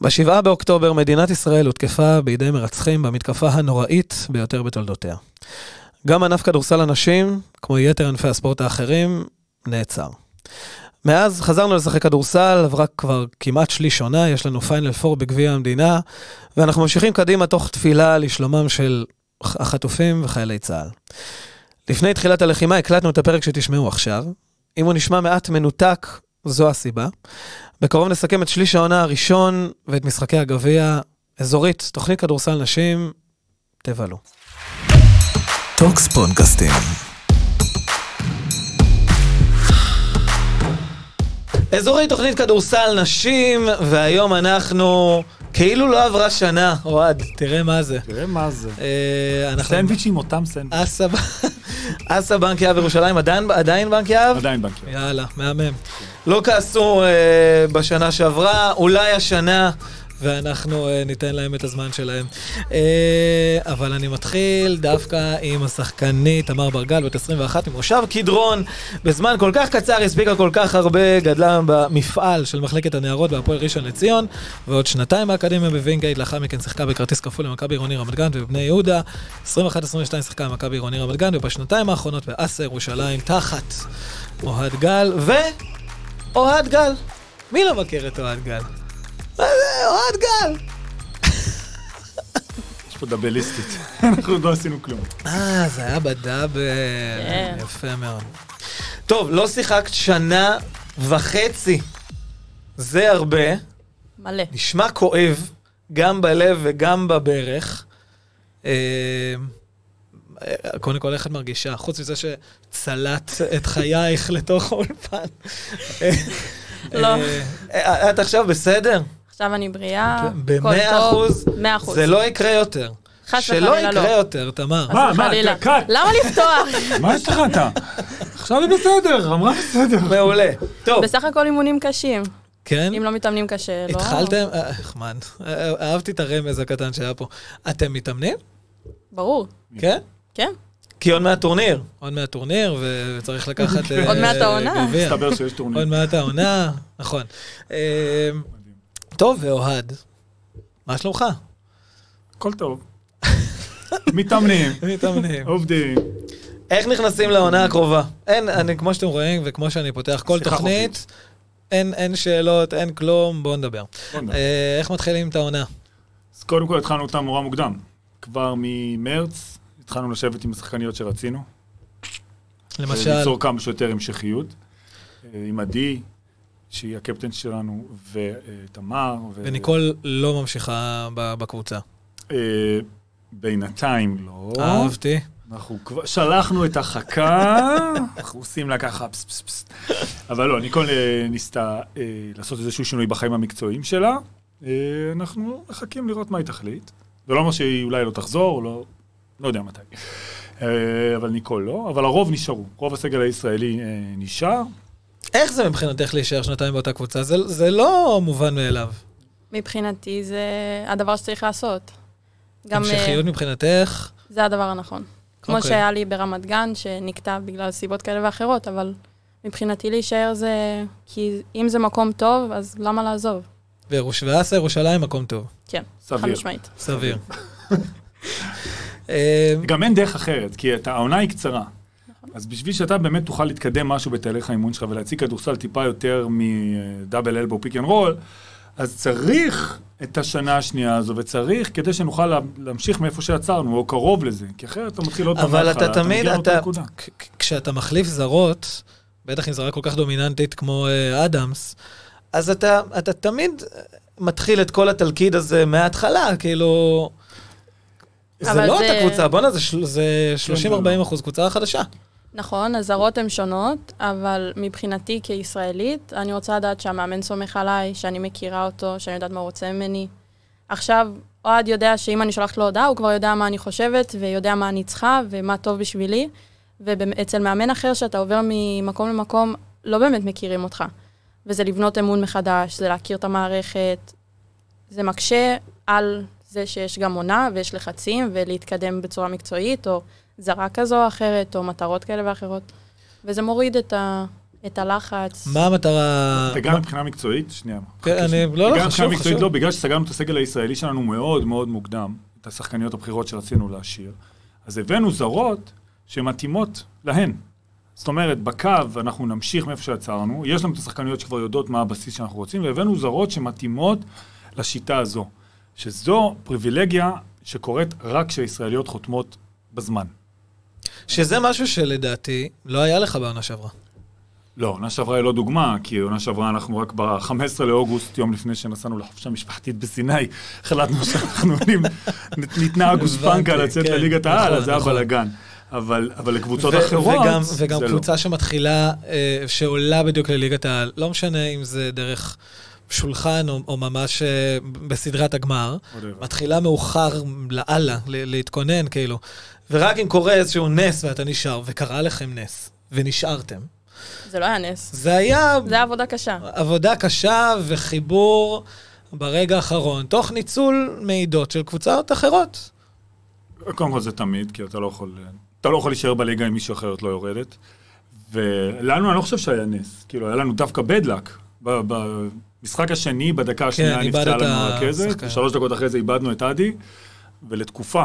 בשבעה באוקטובר מדינת ישראל הותקפה בידי מרצחים במתקפה הנוראית ביותר בתולדותיה. גם ענף כדורסל הנשים, כמו יתר ענפי הספורט האחרים, נעצר. מאז חזרנו לשחק כדורסל, עברה כבר כמעט שליש עונה, יש לנו פיינל פור בגביע המדינה, ואנחנו ממשיכים קדימה תוך תפילה לשלומם של החטופים וחיילי צה"ל. לפני תחילת הלחימה הקלטנו את הפרק שתשמעו עכשיו. אם הוא נשמע מעט מנותק, זו הסיבה. בקרוב נסכם את שליש העונה הראשון ואת משחקי הגביע. אזורית, תוכנית כדורסל נשים, תבלו. talks. אזורית תוכנית כדורסל נשים, והיום אנחנו כאילו לא עברה שנה, אוהד, תראה מה זה. תראה מה זה. אה. סנדוויצ'ים אותם סנדוויצ'ים. אסה, בנק יהב ירושלים, עדיין, בנק יהב? עדיין בנקים. יאללה, מהמם. לא כעסו אה, בשנה שעברה, אולי השנה, ואנחנו אה, ניתן להם את הזמן שלהם. אה, אבל אני מתחיל דווקא עם השחקנית תמר ברגל, בת 21, ממושב קדרון. בזמן כל כך קצר הספיקה כל כך הרבה, גדלה במפעל של מחלקת הנערות בהפועל ראשון לציון, ועוד שנתיים באקדמיה בווינגייט, לאחר מכן שיחקה בכרטיס כפול למכבי עירוני רמת גן ובבני יהודה. 21-22 שיחקה במכבי עירוני רמת גן, ובשנתיים האחרונות באסה ירושלים, תחת אוהד גל, ו... אוהד גל. מי לא מכיר את אוהד גל? מה זה, אוהד גל. יש פה דאבליסטית. אנחנו לא עשינו כלום. אה, זה היה בדאבל. כן. יפה מאוד. טוב, לא שיחקת שנה וחצי. זה הרבה. מלא. נשמע כואב, גם בלב וגם בברך. אה, אה, קודם כל, איך את מרגישה? חוץ מזה שצלט את חייך לתוך האולפן. אה, לא. אה, את עכשיו בסדר? עכשיו אני בריאה, הכל במאה. אחוז? מאה אחוז. זה לא יקרה יותר. חס שלא וחלילה יקרה לא. יותר, תמר. מה, מה. קאט. למה לפתוח? מה יש לך אתה? עכשיו היא בסדר, אמרה בסדר. מעולה. טוב, בסך הכל אימונים קשים. כן? אם לא מתאמנים קשה, לא... התחלתם, אה, נחמד. אה, אהבתי את הרמז הקטן שהיה פה. אתם מתאמנים? ברור. כן? כן. כי עוד מעט טורניר. עוד מעט טורניר, וצריך לקחת... אה, עוד מעט העונה. גביע. מסתבר שיש טורניר. עוד מעט העונה, נכון. אה, טוב, ואוהד, מה שלומך? הכל טוב. מתאמנים, מתאמנים. עובדים. איך נכנסים לעונה הקרובה? אין, אני, כמו שאתם רואים, וכמו שאני פותח כל תוכנית, אין, אין שאלות, אין כלום, בואו נדבר. בוא נדבר. אה, איך מתחילים את העונה? אז קודם כל התחלנו אותה נורא מוקדם. כבר ממרץ התחלנו לשבת עם השחקניות שרצינו. למשל, ליצור כמה שיותר המשכיות. אה, עם עדי, שהיא הקפטן שלנו, ותמר. ו- וניקול לא ממשיכה בקבוצה. אה, בינתיים לא. אהבתי. אנחנו כבר שלחנו את החכה, אנחנו עושים לה ככה פס פס פס. אבל לא, ניקול אה, ניסתה לעשות איזשהו שינוי בחיים המקצועיים שלה. אנחנו מחכים לראות מה היא תחליט. זה לא אומר שהיא אולי לא תחזור, לא, לא יודע מתי. אה, אבל ניקול לא, אבל הרוב נשארו. רוב הסגל הישראלי אה, נשאר. איך זה מבחינתך להישאר שנתיים באותה קבוצה? זה, זה לא מובן מאליו. מבחינתי זה הדבר שצריך לעשות. גם אה, המשכיות מבחינתך, זה הדבר הנכון. כמו אוקיי. שהיה לי ברמת גן, שנקטע בגלל סיבות כאלה ואחרות, אבל מבחינתי להישאר זה... כי אם זה מקום טוב, אז למה לעזוב? וירוש- ירושלים מקום טוב. כן, חד. משמעית. סביר. אה, גם אין דרך אחרת, כי העונה היא קצרה. אז בשביל שאתה באמת תוכל להתקדם משהו בתהליך האימון שלך ולהציג כדורסל טיפה יותר מ double elbow pick and roll, אז צריך את השנה השנייה הזו, וצריך כדי שנוכל לה- להמשיך מאיפה שעצרנו, או קרוב לזה, כי אחרת אתה מתחיל עוד פעם אבל אתה תמיד, אתה, כשאתה מחליף זרות, בטח אם זרה כל כך דומיננטית כמו אה, אדמס, אז אתה, אתה תמיד מתחיל את כל התלכיד הזה מההתחלה, כאילו... זה לא זה- אותה קבוצה, בואנה, זה, של- זה זה 30-40 לא. אחוז, קבוצה חדשה. נכון, הזרות הן שונות, אבל מבחינתי כישראלית, אני רוצה לדעת שהמאמן סומך עליי, שאני מכירה אותו, שאני יודעת מה הוא רוצה ממני. עכשיו, אוהד יודע שאם אני שולחת לו הודעה, הוא כבר יודע מה אני חושבת, ויודע מה אני צריכה, ומה טוב בשבילי. ואצל מאמן אחר, שאתה עובר ממקום למקום, לא באמת מכירים אותך. וזה לבנות אמון מחדש, זה להכיר את המערכת. זה מקשה על זה שיש גם עונה ויש לחצים, ולהתקדם בצורה מקצועית, או זרה כזו או אחרת, או מטרות כאלה ואחרות. וזה מוריד את את הלחץ. מה המטרה? וגם מבחינה מקצועית, שנייה. כן, אני-. לא, לא, מבחינה חשוב, מקצועית חשוב. לא, בגלל שסגרנו את הסגל הישראלי שלנו מאוד מאוד מוקדם, את השחקניות הבכירות שרצינו להשאיר, אז הבאנו זרות שמתאימות להן. זאת אומרת, בקו אנחנו נמשיך מאיפה שעצרנו, יש לנו את השחקניות שכבר יודעות מה הבסיס שאנחנו רוצים, והבאנו זרות שמתאימות לשיטה הזו, שזו פריבילגיה שקורית רק כשהישראליות חותמות בזמן. שזה משהו שלדעתי לא היה לך בעונה שעברה. לא, עונה שעברה היא לא דוגמה, כי עונה שעברה אנחנו רק ב-15 לאוגוסט, יום לפני שנסענו לחופשה משפחתית בסיני, החלטנו שאנחנו עולים, ניתנה הגושפנקה הבנתי, לצאת כן, לליגת העל, נכון, אז זה היה נכון. בלאגן. אבל, אבל לקבוצות ו- אחרות, וגם, זה וגם לא. קבוצה שמתחילה, אה, שעולה בדיוק לליגת העל, לא משנה אם זה דרך שולחן או, או ממש אה, בסדרת הגמר, Whatever. מתחילה מאוחר לאללה, להתכונן, כאילו. ורק אם קורה איזשהו נס ואתה נשאר, וקרה לכם נס, ונשארתם, זה לא היה נס. זה היה זה היה עבודה קשה. עבודה קשה וחיבור ברגע האחרון, תוך ניצול מעידות של קבוצות אחרות. קודם כל זה תמיד, כי אתה לא יכול, אתה לא יכול להישאר בליגה אם מישהו אחרת לא יורדת. ולנו, אני לא חושב שהיה נס. כאילו, היה לנו דווקא bad במשחק השני, בדקה השנייה נפצעה איבדת לנו הרכזת. שלוש דקות אחרי זה איבדנו את עדי, ולתקופה.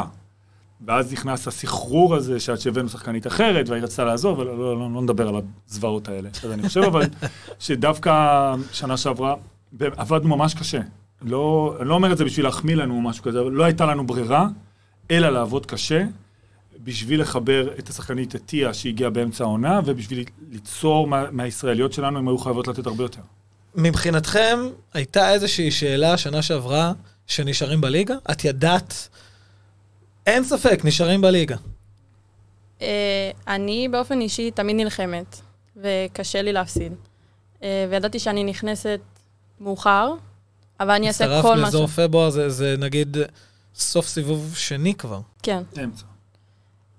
ואז נכנס הסחרור הזה, שעד שהבאנו שחקנית אחרת, והיא רצתה לעזוב, ולא לא, לא, לא נדבר על הזוועות האלה. אז אני חושב אבל שדווקא שנה שעברה, עבדנו ממש קשה. לא, אני לא אומר את זה בשביל להחמיא לנו או משהו כזה, אבל לא הייתה לנו ברירה, אלא לעבוד קשה, בשביל לחבר את השחקנית את טיה שהגיעה באמצע העונה, ובשביל ליצור מה, מהישראליות שלנו, הם היו חייבות לתת הרבה יותר. מבחינתכם, הייתה איזושהי שאלה שנה שעברה שנשארים בליגה? את ידעת? אין ספק, נשארים בליגה. אה, אני באופן אישי תמיד נלחמת, וקשה לי להפסיד. אה, וידעתי שאני נכנסת מאוחר, אבל אני אעשה הצטרפת כל מה ש... לאזור פברואר, זה, זה נגיד סוף סיבוב שני כבר. כן. אמצע.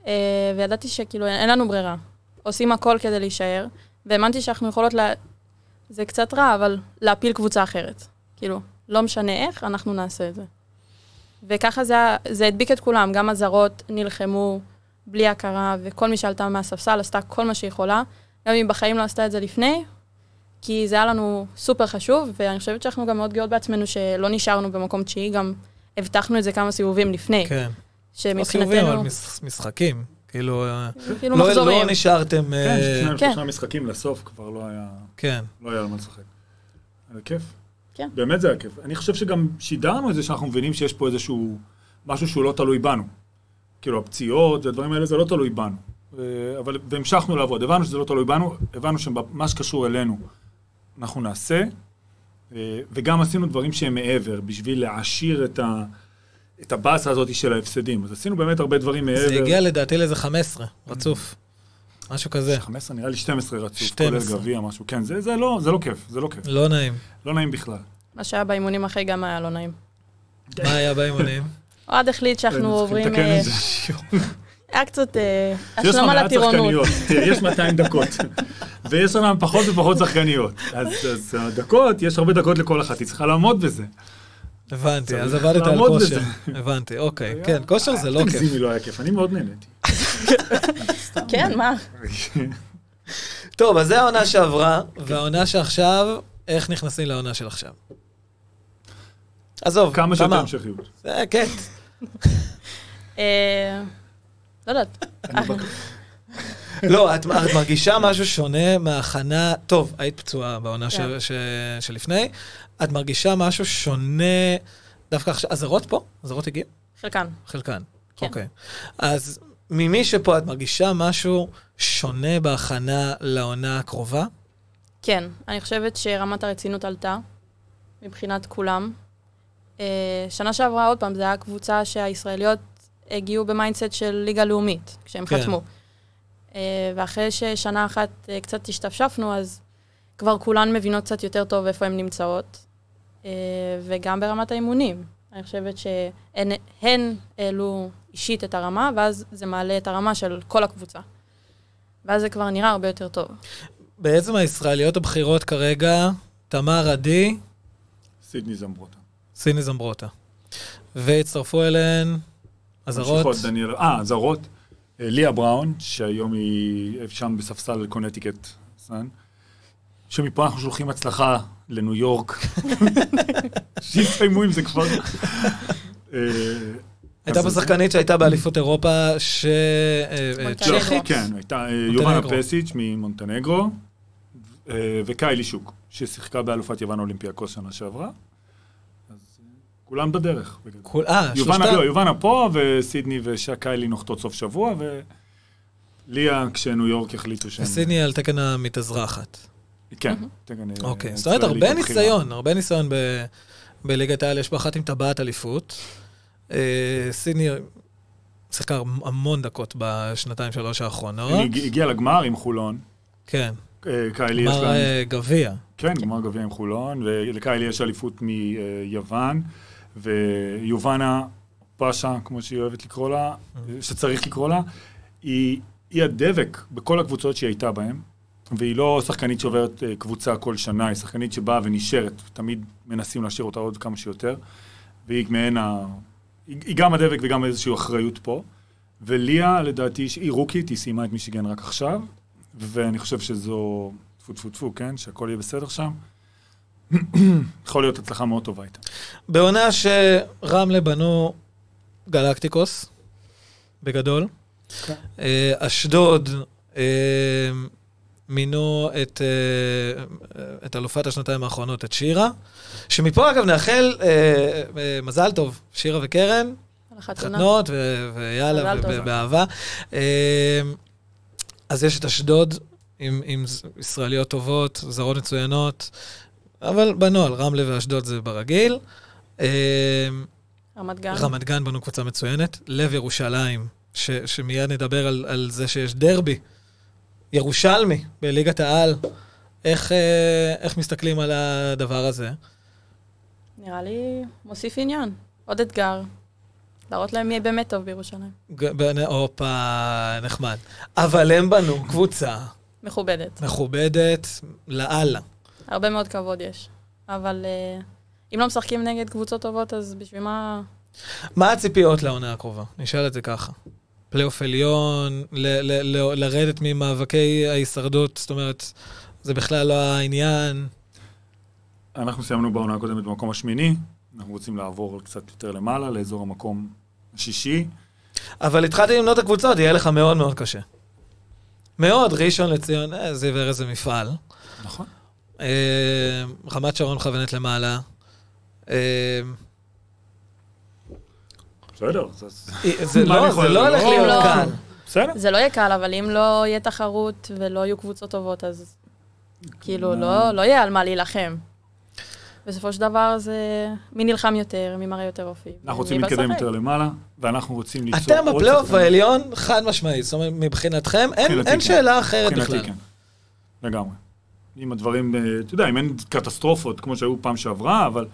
אה, וידעתי שכאילו אין לנו ברירה. עושים הכל כדי להישאר, והאמנתי שאנחנו יכולות לה... זה קצת רע, אבל להפיל קבוצה אחרת. כאילו, לא משנה איך, אנחנו נעשה את זה. וככה זה, זה הדביק את כולם, גם הזרות נלחמו בלי הכרה, וכל מי שעלתה מהספסל עשתה כל מה שיכולה, גם אם בחיים לא עשתה את זה לפני, כי זה היה לנו סופר חשוב, ואני חושבת שאנחנו גם מאוד גאות בעצמנו שלא נשארנו במקום תשיעי, גם הבטחנו את זה כמה סיבובים לפני, כן. לא סיבובים, אבל שמבחינתנו, מש- משחקים. כאילו, אה, כאילו לא. לא נשארתם... כן, אה, שניים, כן. שלושה משחקים לסוף כבר לא היה... כן. לא היה על מה לשחק. היה כיף. כן. באמת זה היה כיף. אני חושב שגם שידרנו את זה שאנחנו מבינים שיש פה איזשהו משהו שהוא לא תלוי בנו. כאילו הפציעות והדברים האלה זה לא תלוי בנו. אה, אבל, והמשכנו לעבוד, הבנו שזה לא תלוי בנו, הבנו שמה שקשור אלינו אנחנו נעשה, וגם עשינו דברים שהם מעבר, בשביל להעשיר את, ה, את הבאסה הזאת של ההפסדים. אז עשינו באמת הרבה דברים מעבר. זה הגיע לדעתי לאיזה 15, רצוף. משהו כזה. 15, נראה לי 12 רצוף, 12. כולל גביע, משהו. כן, זה, זה, לא, זה לא כיף, זה לא כיף. לא נעים. לא נעים בכלל. מה שהיה באימונים אחרי גם היה לא נעים. מה היה באימונים? אוהד החליט שאנחנו עוברים... אה. היה קצת אה, השלמה לטירונות. יש 200 דקות, ויש לנו פחות ופחות שחקניות. אז אז הדקות, יש הרבה דקות לכל אחת, היא צריכה לעמוד בזה. הבנתי, אז עבדת על כושר. הבנתי, אוקיי. כן, כושר זה לא אל כיף. תגזימי, לא היה כיף, אני מאוד נהניתי. כן, מה? טוב, אז זה העונה שעברה, והעונה שעכשיו, איך נכנסים לעונה של עכשיו? עזוב, כמה שיותר. המשכיות. זה כן. אה, לא יודעת. בק- לא, את, מרגישה משהו שונה מההכנה, טוב, היית פצועה בעונה כן. שלפני, את מרגישה משהו שונה, דווקא עכשיו, הזרות פה? הזרות הגיעו? חלקן. חלקן. כן. אוקיי. אז ממי שפה את מרגישה משהו שונה בהכנה לעונה הקרובה? כן, אני חושבת שרמת הרצינות עלתה, מבחינת כולם. אה, שנה שעברה, עוד פעם, זו הייתה קבוצה שהישראליות הגיעו ב mindset של ליגה לאומית, כשהם כן. חתמו. אה, ואחרי ששנה אחת אה, קצת השתפשפנו, אז כבר כולן מבינות קצת יותר טוב איפה הן נמצאות, אה, וגם ברמת האימונים. אני חושבת שהן הן העלו אישית את הרמה, ואז זה מעלה את הרמה של כל הקבוצה. ואז זה כבר נראה הרבה יותר טוב. בעצם הישראליות הבכירות כרגע, תמר עדי, סידני זמברוטה. סיני זמברוטה. והצטרפו אליהן הזרות. דניאל, אה, זרות. אה, ליה בראון, שהיום היא שם בספסל קונטיקט סן. שמפה אנחנו שולחים הצלחה לניו יורק. שיסיימו עם זה כבר. אה, הייתה פה שחקנית שהייתה באליפות אירופה, ש... אה, אה. צ'כית? כן, הייתה יובנה. פסיץ' ממונטנגרו, וקיילי שוק, ששיחקה באלופת יוון אולימפיאקוס שנה שעברה. אז כולם בדרך. אה, יובנה, שלושתם? לא, יובנה פה, וסידני ושקיילי נוחתות סוף שבוע, וליה, כשניו יורק החליטו שהם... סידני על תקן המתאזרחת. כן, תקן, אה, אוקיי, זאת אומרת, הרבה. ניסיון, הרבה ניסיון ב- בליגת העל, יש בה אחת עם טבעת אליפות. אה, סידני שיחקה המון דקות בשנתיים, שלוש האחרונות. היא הגיע- הגיעה לגמר עם חולון. כן, אה, קיילי יש גמר להם... אה, גביע. כן, גמר גביע עם חולון, ולקיילי יש אליפות מיוון, ויובנה פאשה, כמו שהיא אוהבת לקרוא לה, שצריך לקרוא לה, היא, היא הדבק בכל הקבוצות שהיא הייתה בהן, והיא לא שחקנית שעוברת אה, קבוצה כל שנה, היא שחקנית שבאה ונשארת, תמיד מנסים להשאיר אותה עוד כמה שיותר, והיא מעין ה... היא, גם הדבק וגם איזושהי אחריות פה. וליה, לדעתי, היא רוקית, היא סיימה את מישיגן רק עכשיו, ואני חושב שזו, טפו טפו טפו, כן, שהכל יהיה בסדר שם. יכול להיות הצלחה מאוד טובה איתה. בעונה שרמלה בנו גלקטיקוס, בגדול. כן. אה, אשדוד אה, מינו את, אה, את אלופת השנתיים האחרונות, את שירה, שמפה אגב נאחל אה, אה, מזל טוב, שירה וקרן, ו- ויאללה. ובאהבה. אה, אז יש את אשדוד עם, עם ישראליות טובות, זרות מצוינות, אבל בנוהל, רמלה ואשדוד זה ברגיל. רמת גן. רמת גן בנו קבוצה מצוינת, לב ירושלים, ש, שמיד נדבר על, על זה שיש דרבי, ירושלמי בליגת העל. איך, אה, איך מסתכלים על הדבר הזה? נראה לי מוסיף עניין. עוד אתגר. להראות להם מי באמת טוב בירושלים. הופה, נחמד. אבל הם בנו קבוצה מכובדת. מכובדת לאללה. הרבה מאוד כבוד יש. אבל אה, אם לא משחקים נגד קבוצות טובות, אז בשביל מה... מה הציפיות לעונה הקרובה? נשאל את זה ככה. פלייאוף עליון, ל- ל- ל- לרדת ממאבקי ההישרדות, זאת אומרת, זה בכלל לא העניין. אנחנו סיימנו בעונה הקודמת במקום השמיני, אנחנו רוצים לעבור קצת יותר למעלה, לאזור המקום השישי. אבל התחלתי למנות את הקבוצות, יהיה לך מאוד מאוד קשה. מאוד, ראשון לציון, אה, זיו ארז זה מפעל. נכון. אה, רמת שרון מכוונת למעלה. אה, בסדר. זה אני לא, זה לא הולך לא- להיות לא. קל. בסדר. זה לא יהיה קל, אבל אם לא יהיה תחרות ולא יהיו קבוצות טובות, אז כאילו, לא, לא יהיה על מה להילחם. בסופו של דבר זה מי נלחם יותר, מי מראה יותר אופי. אנחנו רוצים להתקדם. יותר למעלה, ואנחנו רוצים ליצור אתם בפלייאוף. העליון, חד משמעית. זאת אומרת, מבחינתכם, אין-. שאלה אחרת מבחינתי בכלל. כן. לגמרי. אם הדברים, אה, אתה יודע, אם אין קטסטרופות כמו שהיו פעם שעברה, אבל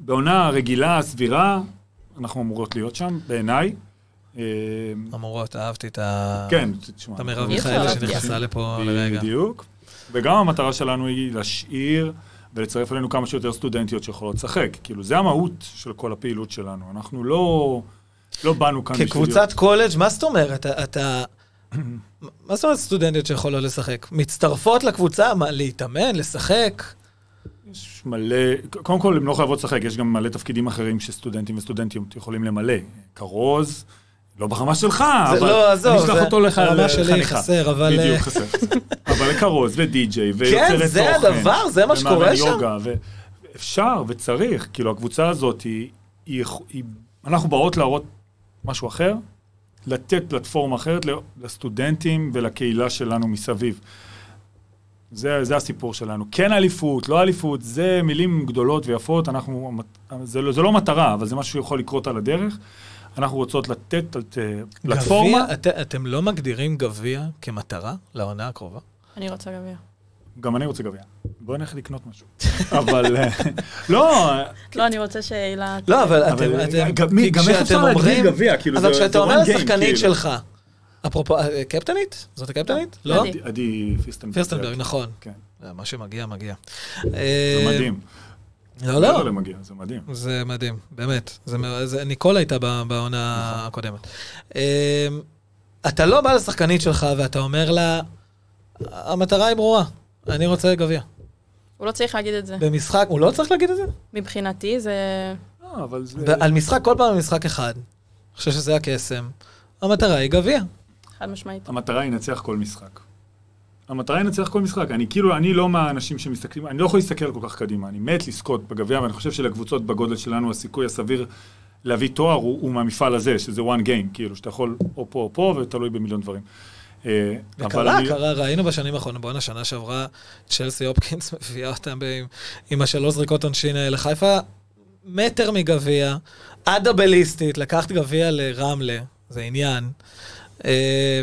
בעונה רגילה, סבירה, אנחנו אמורות להיות שם, בעיניי. אה, אמורות, אהבתי את ה... כן, תשמע. את המרב מיכאלי. שנכנסה לפה לרגע. בדיוק. וגם המטרה שלנו היא להשאיר ולצרף אלינו כמה שיותר סטודנטיות שיכולות לשחק. כאילו, זה המהות של כל הפעילות שלנו. אנחנו לא, לא באנו כאן בשביל כקבוצת קולג', מה זאת אומרת? אתה... מה זאת אומרת סטודנטיות שיכולות לשחק? מצטרפות לקבוצה? מה, להתאמן? לשחק? יש מלא, קודם כל, הן לא חייבות לשחק, יש גם מלא תפקידים אחרים שסטודנטים וסטודנטיות יכולים למלא. כרוז, לא ברמה שלך, זה אבל לא, עזוב, אני אשלח זה- אותו לך הרמה שלי לחניכה. חסר, אבל, בדיוק, אה, חסר. אבל לכרוז ודי-ג'יי ויוצרת תוכן. זה הדבר? זה מה שקורה שם? יוגה, ואפשר וצריך, כאילו, הקבוצה הזאת היא, היא, היא... אנחנו באות להראות משהו אחר, לתת פלטפורמה אחרת לסטודנטים ולקהילה שלנו מסביב. זה, זה הסיפור שלנו. כן אליפות, לא אליפות, זה מילים גדולות ויפות, אנחנו, זה, זה לא מטרה, אבל זה משהו שיכול לקרות על הדרך. אנחנו רוצות לתת את, אה, פלטפורמה. את, אתם לא מגדירים גביע כמטרה לעונה הקרובה? אני רוצה גביע. גם אני רוצה גביע. בוא נלך לקנות משהו. אבל אה, לא, לא, אני רוצה שאילת... לא, אבל אבל אתם, אתם, גם- איך אפשר להגדיר גביע? כאילו, אבל זה- כשאתה אומר לשחקנית כאילו. שלך, אפרופו, אה, קפטנית? זאת הקפטנית? לא? עדי. עדי פירסטנברג. פירסטנברג, נכון. כן, אה, מה שמגיע, מגיע. זה אה, מדהים. לא, לא, לא. לא מגיע, זה מדהים. זה מדהים, באמת. זה, ניקול הייתה ב- בעונה נכון. הקודמת. אתה לא בא לשחקנית שלך ואתה אומר לה, המטרה היא ברורה. אני רוצה גביע. הוא לא צריך להגיד את זה. במשחק, הוא לא צריך להגיד את זה? מבחינתי זה... לא, אבל זה... על משחק, כל פעם משחק אחד. אני חושב שזה הקסם. המטרה היא גביע. חד משמעית. המטרה היא לנצח כל משחק. המטרה היא לנצח כל משחק. אני כאילו, אני לא מהאנשים שמסתכלים, אני לא יכול להסתכל כל כך קדימה. אני מת לזכות בגביע, ואני חושב שלקבוצות בגודל שלנו, הסיכוי הסביר להביא תואר הוא, הוא מהמפעל הזה, שזה one game, כאילו, שאתה יכול או פה או פה, ותלוי במיליון דברים. אה, וקרה, אני- קרה, ראינו בשנים האחרונות, בואנה, שנה שעברה, צ'לסי הופקינס מביאה אותם ב- עם השלוש זריקות עונשין האלה. חיפה, מטר מגביע, הדאבליסטית, לקחת גביע לרמלה, זה עניין. אה,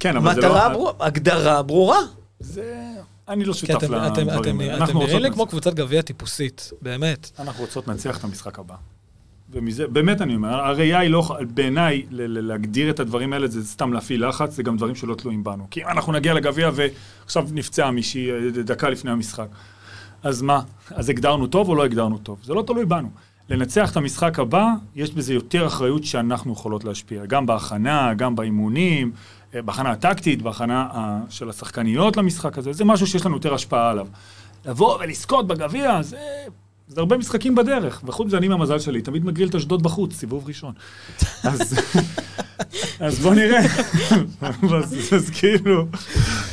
כן, אבל זה לא... מטרה ברורה, הגדרה ברורה. זה... אני לא שותף לדברים האלה. אתם נראים לי. כמו קבוצת גביע טיפוסית, באמת. אנחנו רוצות לנצח את המשחק הבא. ומזה, באמת אני אומר, הראייה היא לא, בעיניי, להגדיר את הדברים האלה זה סתם להפעיל לחץ, זה גם דברים שלא תלויים בנו. כי אם אנחנו נגיע לגביע ועכשיו נפצע מישהי אה, דקה לפני המשחק, אז מה? אז הגדרנו טוב או לא הגדרנו טוב? זה לא תלוי בנו. לנצח את המשחק הבא, יש בזה יותר אחריות שאנחנו יכולות להשפיע. גם בהכנה, גם באימונים, אה, בהכנה הטקטית, בהכנה אה, של השחקניות למשחק הזה, זה משהו שיש לנו יותר השפעה עליו. לבוא ולזכות בגביע, זה, זה הרבה משחקים בדרך. וחוץ מזה, אני עם המזל שלי, תמיד מגריל את אשדוד בחוץ, סיבוב ראשון. אז, אז בוא נראה. אז, אז כאילו,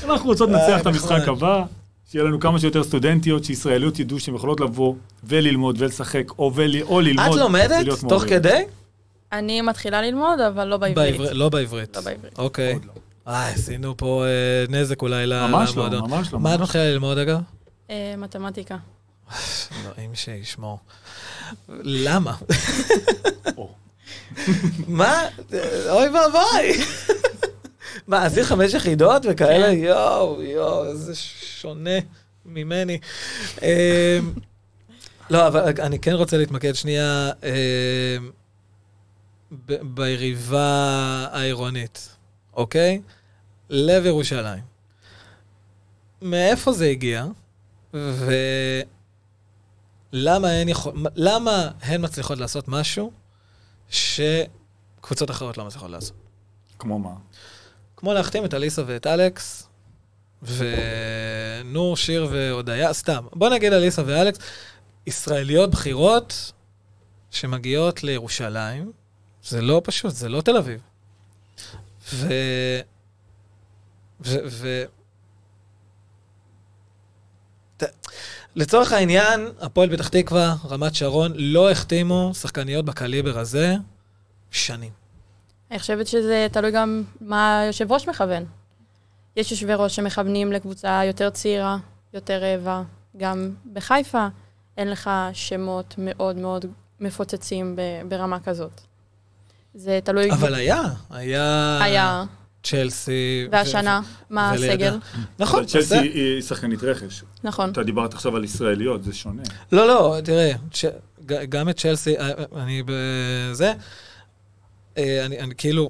אנחנו רוצות לנצח אה, את המשחק נחמד. הבא, שיהיה לנו כמה שיותר סטודנטיות, שישראליות ידעו שהן יכולות לבוא וללמוד ולשחק, או, ול, או ללמוד. את לומדת תוך מורה. כדי? אני מתחילה ללמוד, אבל לא בעברית. בעברית- לא בעברית. לא בעברית. אוקיי. לא. אה, עשינו פה אה, נזק אולי ל- ממש לא, למועדון. ממש לא. מה את ממש. מתחילה ללמוד אגב? אה, מתמטיקה. אלוהים שישמור. למה? או. מה? אוי ואבוי. מה, עשית חמש יחידות וכאלה? כן. יואו, יואו, איזה שונה ממני. אמ, לא, אבל אני כן רוצה להתמקד שנייה אמ, ביריבה העירונית, אוקיי? לב ירושלים. מאיפה זה הגיע? ולמה הן, יכול... למה הן מצליחות לעשות משהו שקבוצות אחרות לא מצליחות לעשות? כמו מה? כמו להחתים את אליסה ואת אלכס, ונור, שיר והודיה, סתם. בוא נגיד אליסה ואלכס, ישראליות בכירות שמגיעות לירושלים, זה לא פשוט, זה לא תל אביב. ו... ו... ו... ת- לצורך העניין, הפועל פתח תקווה, רמת שרון, לא החתימו שחקניות בקליבר הזה שנים. אני חושבת שזה תלוי גם מה היושב ראש מכוון. יש יושבי ראש שמכוונים לקבוצה יותר צעירה, יותר רעבה. גם בחיפה אין לך שמות מאוד מאוד מפוצצים ברמה כזאת. זה תלוי... אבל היה, היה... היה, צ'לסי. והשנה, מה ולידה. הסגל? נכון, צ'לסי. היא שחקנית רכש. נכון. אתה דיברת עכשיו על ישראליות, זה שונה. לא, לא, תראה, ג- גם את צ'לסי, אה, אני בזה, אה, אני אני כאילו,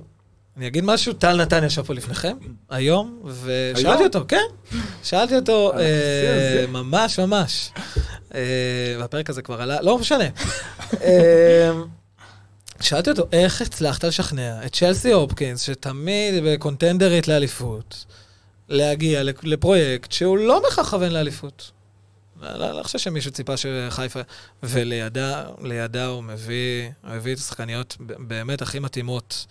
אני אגיד משהו, טל נתן ישב פה לפניכם, היום, ושאלתי? אותו, כן, שאלתי אותו, אה. ממש ממש, אה, והפרק הזה כבר עלה, לא משנה. אה, שאלתי אותו, איך הצלחת לשכנע את צ'לסי הופקינס, שתמיד בקונטנדרית לאליפות, להגיע לפ- לפרויקט שהוא לא בהכרח כוון לאליפות? לא, לא, לא חושב שמישהו ציפה שחיפה... ולידה לידה הוא מביא, הוא הביא את השחקניות באמת הכי מתאימות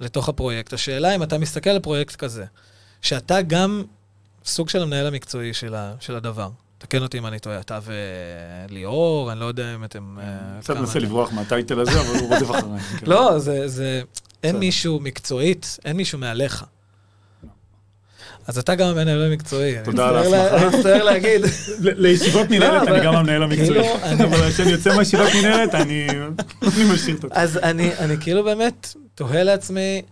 לתוך הפרויקט. השאלה אם אתה מסתכל על פרויקט כזה, שאתה גם סוג של המנהל המקצועי של, ה, של הדבר. תקן אותי אם אני טועה, אתה וליאור, אני לא יודע אם אתם... אה, קצת מנסה. לברוח מהטייטל הזה, אבל הוא רודף אחריי. כן. לא, זה, אין. מישהו מקצועית, אין מישהו מעליך. אז אתה גם המנהל המקצועי. תודה על ההסמכה. אני מצטער להגיד. לישיבות מנהלת אבל- אני גם המנהל המקצועי. כאילו, אני- אבל כשאני יוצא מהישיבת מנהלת, אני אני משאיר את עצמי. אז אני, אני כאילו באמת תוהה לעצמי,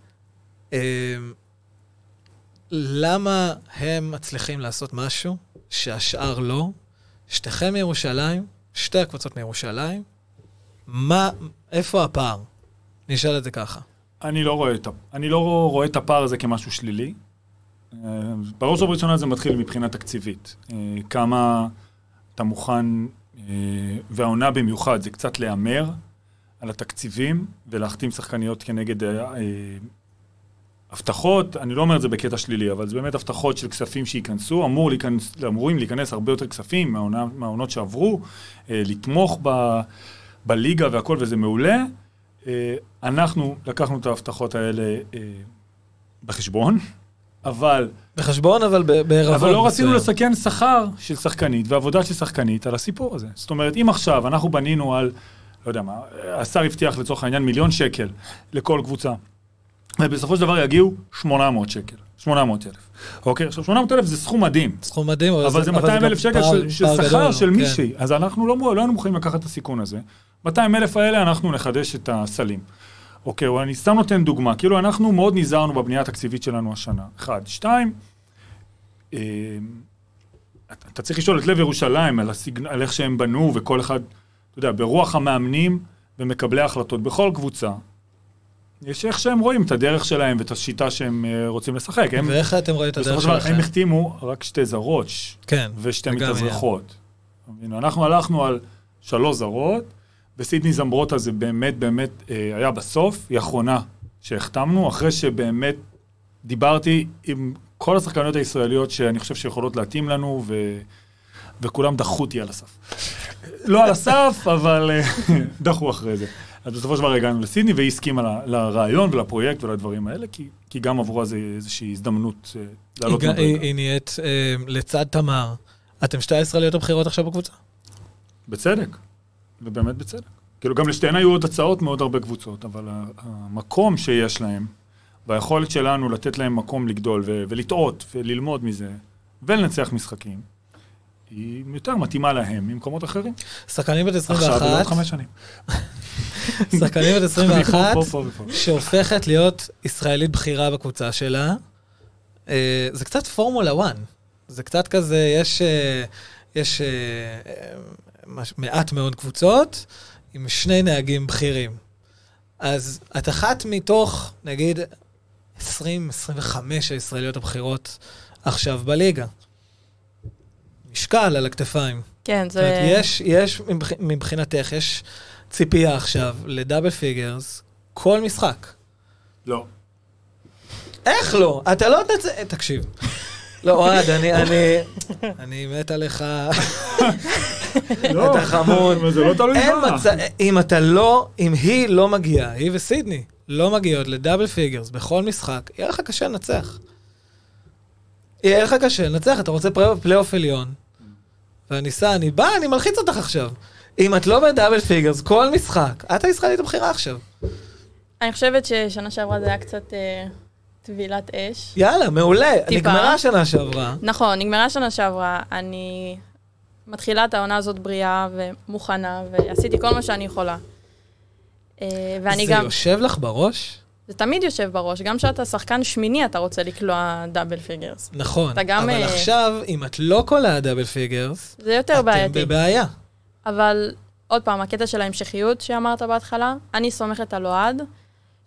אה, למה הם מצליחים לעשות משהו שהשאר לא? שתיכם מירושלים, שתי הקבוצות מירושלים, מה, איפה הפער? נשאל את זה ככה. אני לא רואה את אני לא רואה את הפער הזה כמשהו שלילי. בראש ובראשונה זה מתחיל מבחינה תקציבית. אה, כמה אתה מוכן, אה, והעונה במיוחד, זה קצת להמר על התקציבים ולהחתים שחקניות כנגד אה, הבטחות, אני לא אומר את זה בקטע שלילי, אבל זה באמת הבטחות של כספים שייכנסו, אמור להיכנס, אמורים להיכנס הרבה יותר כספים מהעונות שעברו, לתמוך ב, בליגה והכל, וזה מעולה. אנחנו לקחנו את ההבטחות האלה בחשבון, אבל, בחשבון, אבל בערבון. אבל לא רצינו. לסכן שכר של שחקנית ועבודה של שחקנית על הסיפור הזה. זאת אומרת, אם עכשיו אנחנו בנינו על, לא יודע מה, השר הבטיח לצורך העניין מיליון שקל לכל קבוצה, ובסופו של דבר יגיעו 800 שקל, 800 אלף. אוקיי? עכשיו, 800 אלף זה סכום מדהים. סכום מדהים, אבל זה גם 200 אלף שקל של, של שכר של כן. מישהי. אז אנחנו לא, לא היינו מוכנים לקחת את הסיכון הזה. 200 אלף האלה אנחנו נחדש את הסלים. אוקיי, אני סתם נותן דוגמה. כאילו, אנחנו מאוד נזהרנו בבנייה התקציבית שלנו השנה. אחד. שתיים, אה, אתה צריך לשאול את לב ירושלים על, הסגנ... על איך שהם בנו, וכל אחד, אתה יודע, ברוח המאמנים ומקבלי ההחלטות בכל קבוצה. יש איך שהם רואים את הדרך שלהם ואת השיטה שהם אה, רוצים לשחק. הם, ואיך אתם רואים את הדרך שלכם? הם החתימו רק שתי זרות, כן. ושתי מתאזרחות. אנחנו הלכנו על שלוש זרות, וסידני זמברוטה זה באמת באמת אה, היה בסוף, היא האחרונה שהחתמנו, אחרי שבאמת דיברתי עם כל השחקניות הישראליות שאני חושב שיכולות להתאים לנו, ו... וכולם דחו אותי על הסף. לא על הסף, אבל אה, דחו אחרי זה. אז בסופו של דבר הגענו לסידני, והיא הסכימה לרעיון ולפרויקט ולדברים האלה, כי, כי גם עבורה זה איזושהי הזדמנות אה, לעלות מדרגה. היא נהיית אה, לצד תמר. אתם שתי הישראליות הבכירות עכשיו בקבוצה? בצדק, ובאמת בצדק. כאילו, גם לשתיהן היו עוד הצעות מאוד הרבה קבוצות, אבל המקום שיש להם, והיכולת שלנו לתת להם מקום לגדול ו- ולטעות וללמוד מזה, ולנצח משחקים, היא יותר מתאימה להם ממקומות אחרים. שחקנים בת עכשיו ולעוד 21, חמש שנים. שחקנים בת אני 21, פה, פה, פה ופה. שהופכת להיות ישראלית בכירה בקבוצה שלה. אה, זה קצת פורמולה 1. זה קצת כזה, יש, אה, יש אה, מעט מאוד קבוצות עם שני נהגים בכירים. אז את אחת מתוך, נגיד, 20-25 הישראליות הבכירות עכשיו בליגה. משקל על הכתפיים. כן, זאת אומרת, זה... יש, יש מבח- מבחינתך, יש ציפייה עכשיו ל double figures כל משחק. לא. איך לא? אתה לא תצא... תקשיב. לא, אוהד, אני, אני, אני מת עליך. לא, אתה חמוד. זה לא תלוי מה. אם אתה לא, אם היא לא מגיעה, היא וסידני לא מגיעות ל double figures בכל משחק, יהיה לך קשה לנצח. יהיה לך קשה לנצח, אתה רוצה פלייאוף עליון, ואני סע, אני בא, אני מלחיץ אותך עכשיו. אם את לא ב double figures, כל משחק, את הישראלית הבכירה עכשיו. אני חושבת ששנה שעברה זה היה קצת אה, טבילת אש. יאללה, מעולה. טיפה. נגמרה השנה שעברה. נכון, נגמרה שנה שעברה, אני מתחילה את העונה הזאת בריאה ומוכנה, ועשיתי כל מה שאני יכולה. אה, ואני זה גם, יושב לך בראש? זה תמיד יושב בראש, גם כשאתה שחקן שמיני אתה רוצה לקלוע double figures. נכון. גם, אבל אה, עכשיו, אם את לא קולעת double figures, זה יותר אתם בעייתי. בבעיה. אבל עוד פעם, הקטע של ההמשכיות שאמרת בהתחלה, אני סומכת על אוהד,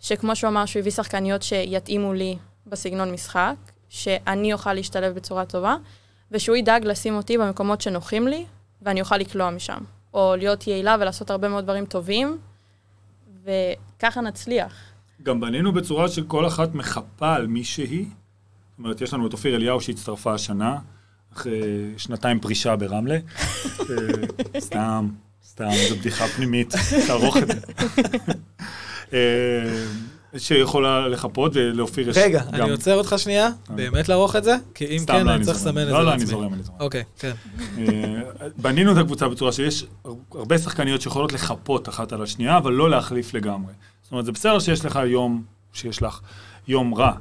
שכמו שהוא אמר, שהוא הביא שחקניות שיתאימו לי בסגנון משחק, שאני אוכל להשתלב בצורה טובה, ושהוא ידאג לשים אותי במקומות שנוחים לי, ואני אוכל לקלוע משם. או להיות יעילה ולעשות הרבה מאוד דברים טובים, וככה נצליח. גם בנינו בצורה שכל אחת מחפה על מישהי. זאת אומרת, יש לנו את אופיר אליהו שהצטרפה השנה, אחרי שנתיים פרישה ברמלה. אה, סתם, סתם, זו בדיחה פנימית, תערוך את זה. שיכולה לחפות, ולאופיר יש רגע, גם... אני עוצר אותך שנייה, באמת לערוך את זה? כי אם כן, לא, אני צריך. לסמן את זה לא, לא, אני לעצמי. זורם, אני זורם. אוקיי, כן. אה, בנינו את הקבוצה בצורה שיש הרבה שחקניות שיכולות לחפות אחת על השנייה, אבל לא להחליף לגמרי. זאת אומרת, זה בסדר שיש לך יום, שיש לך יום רע.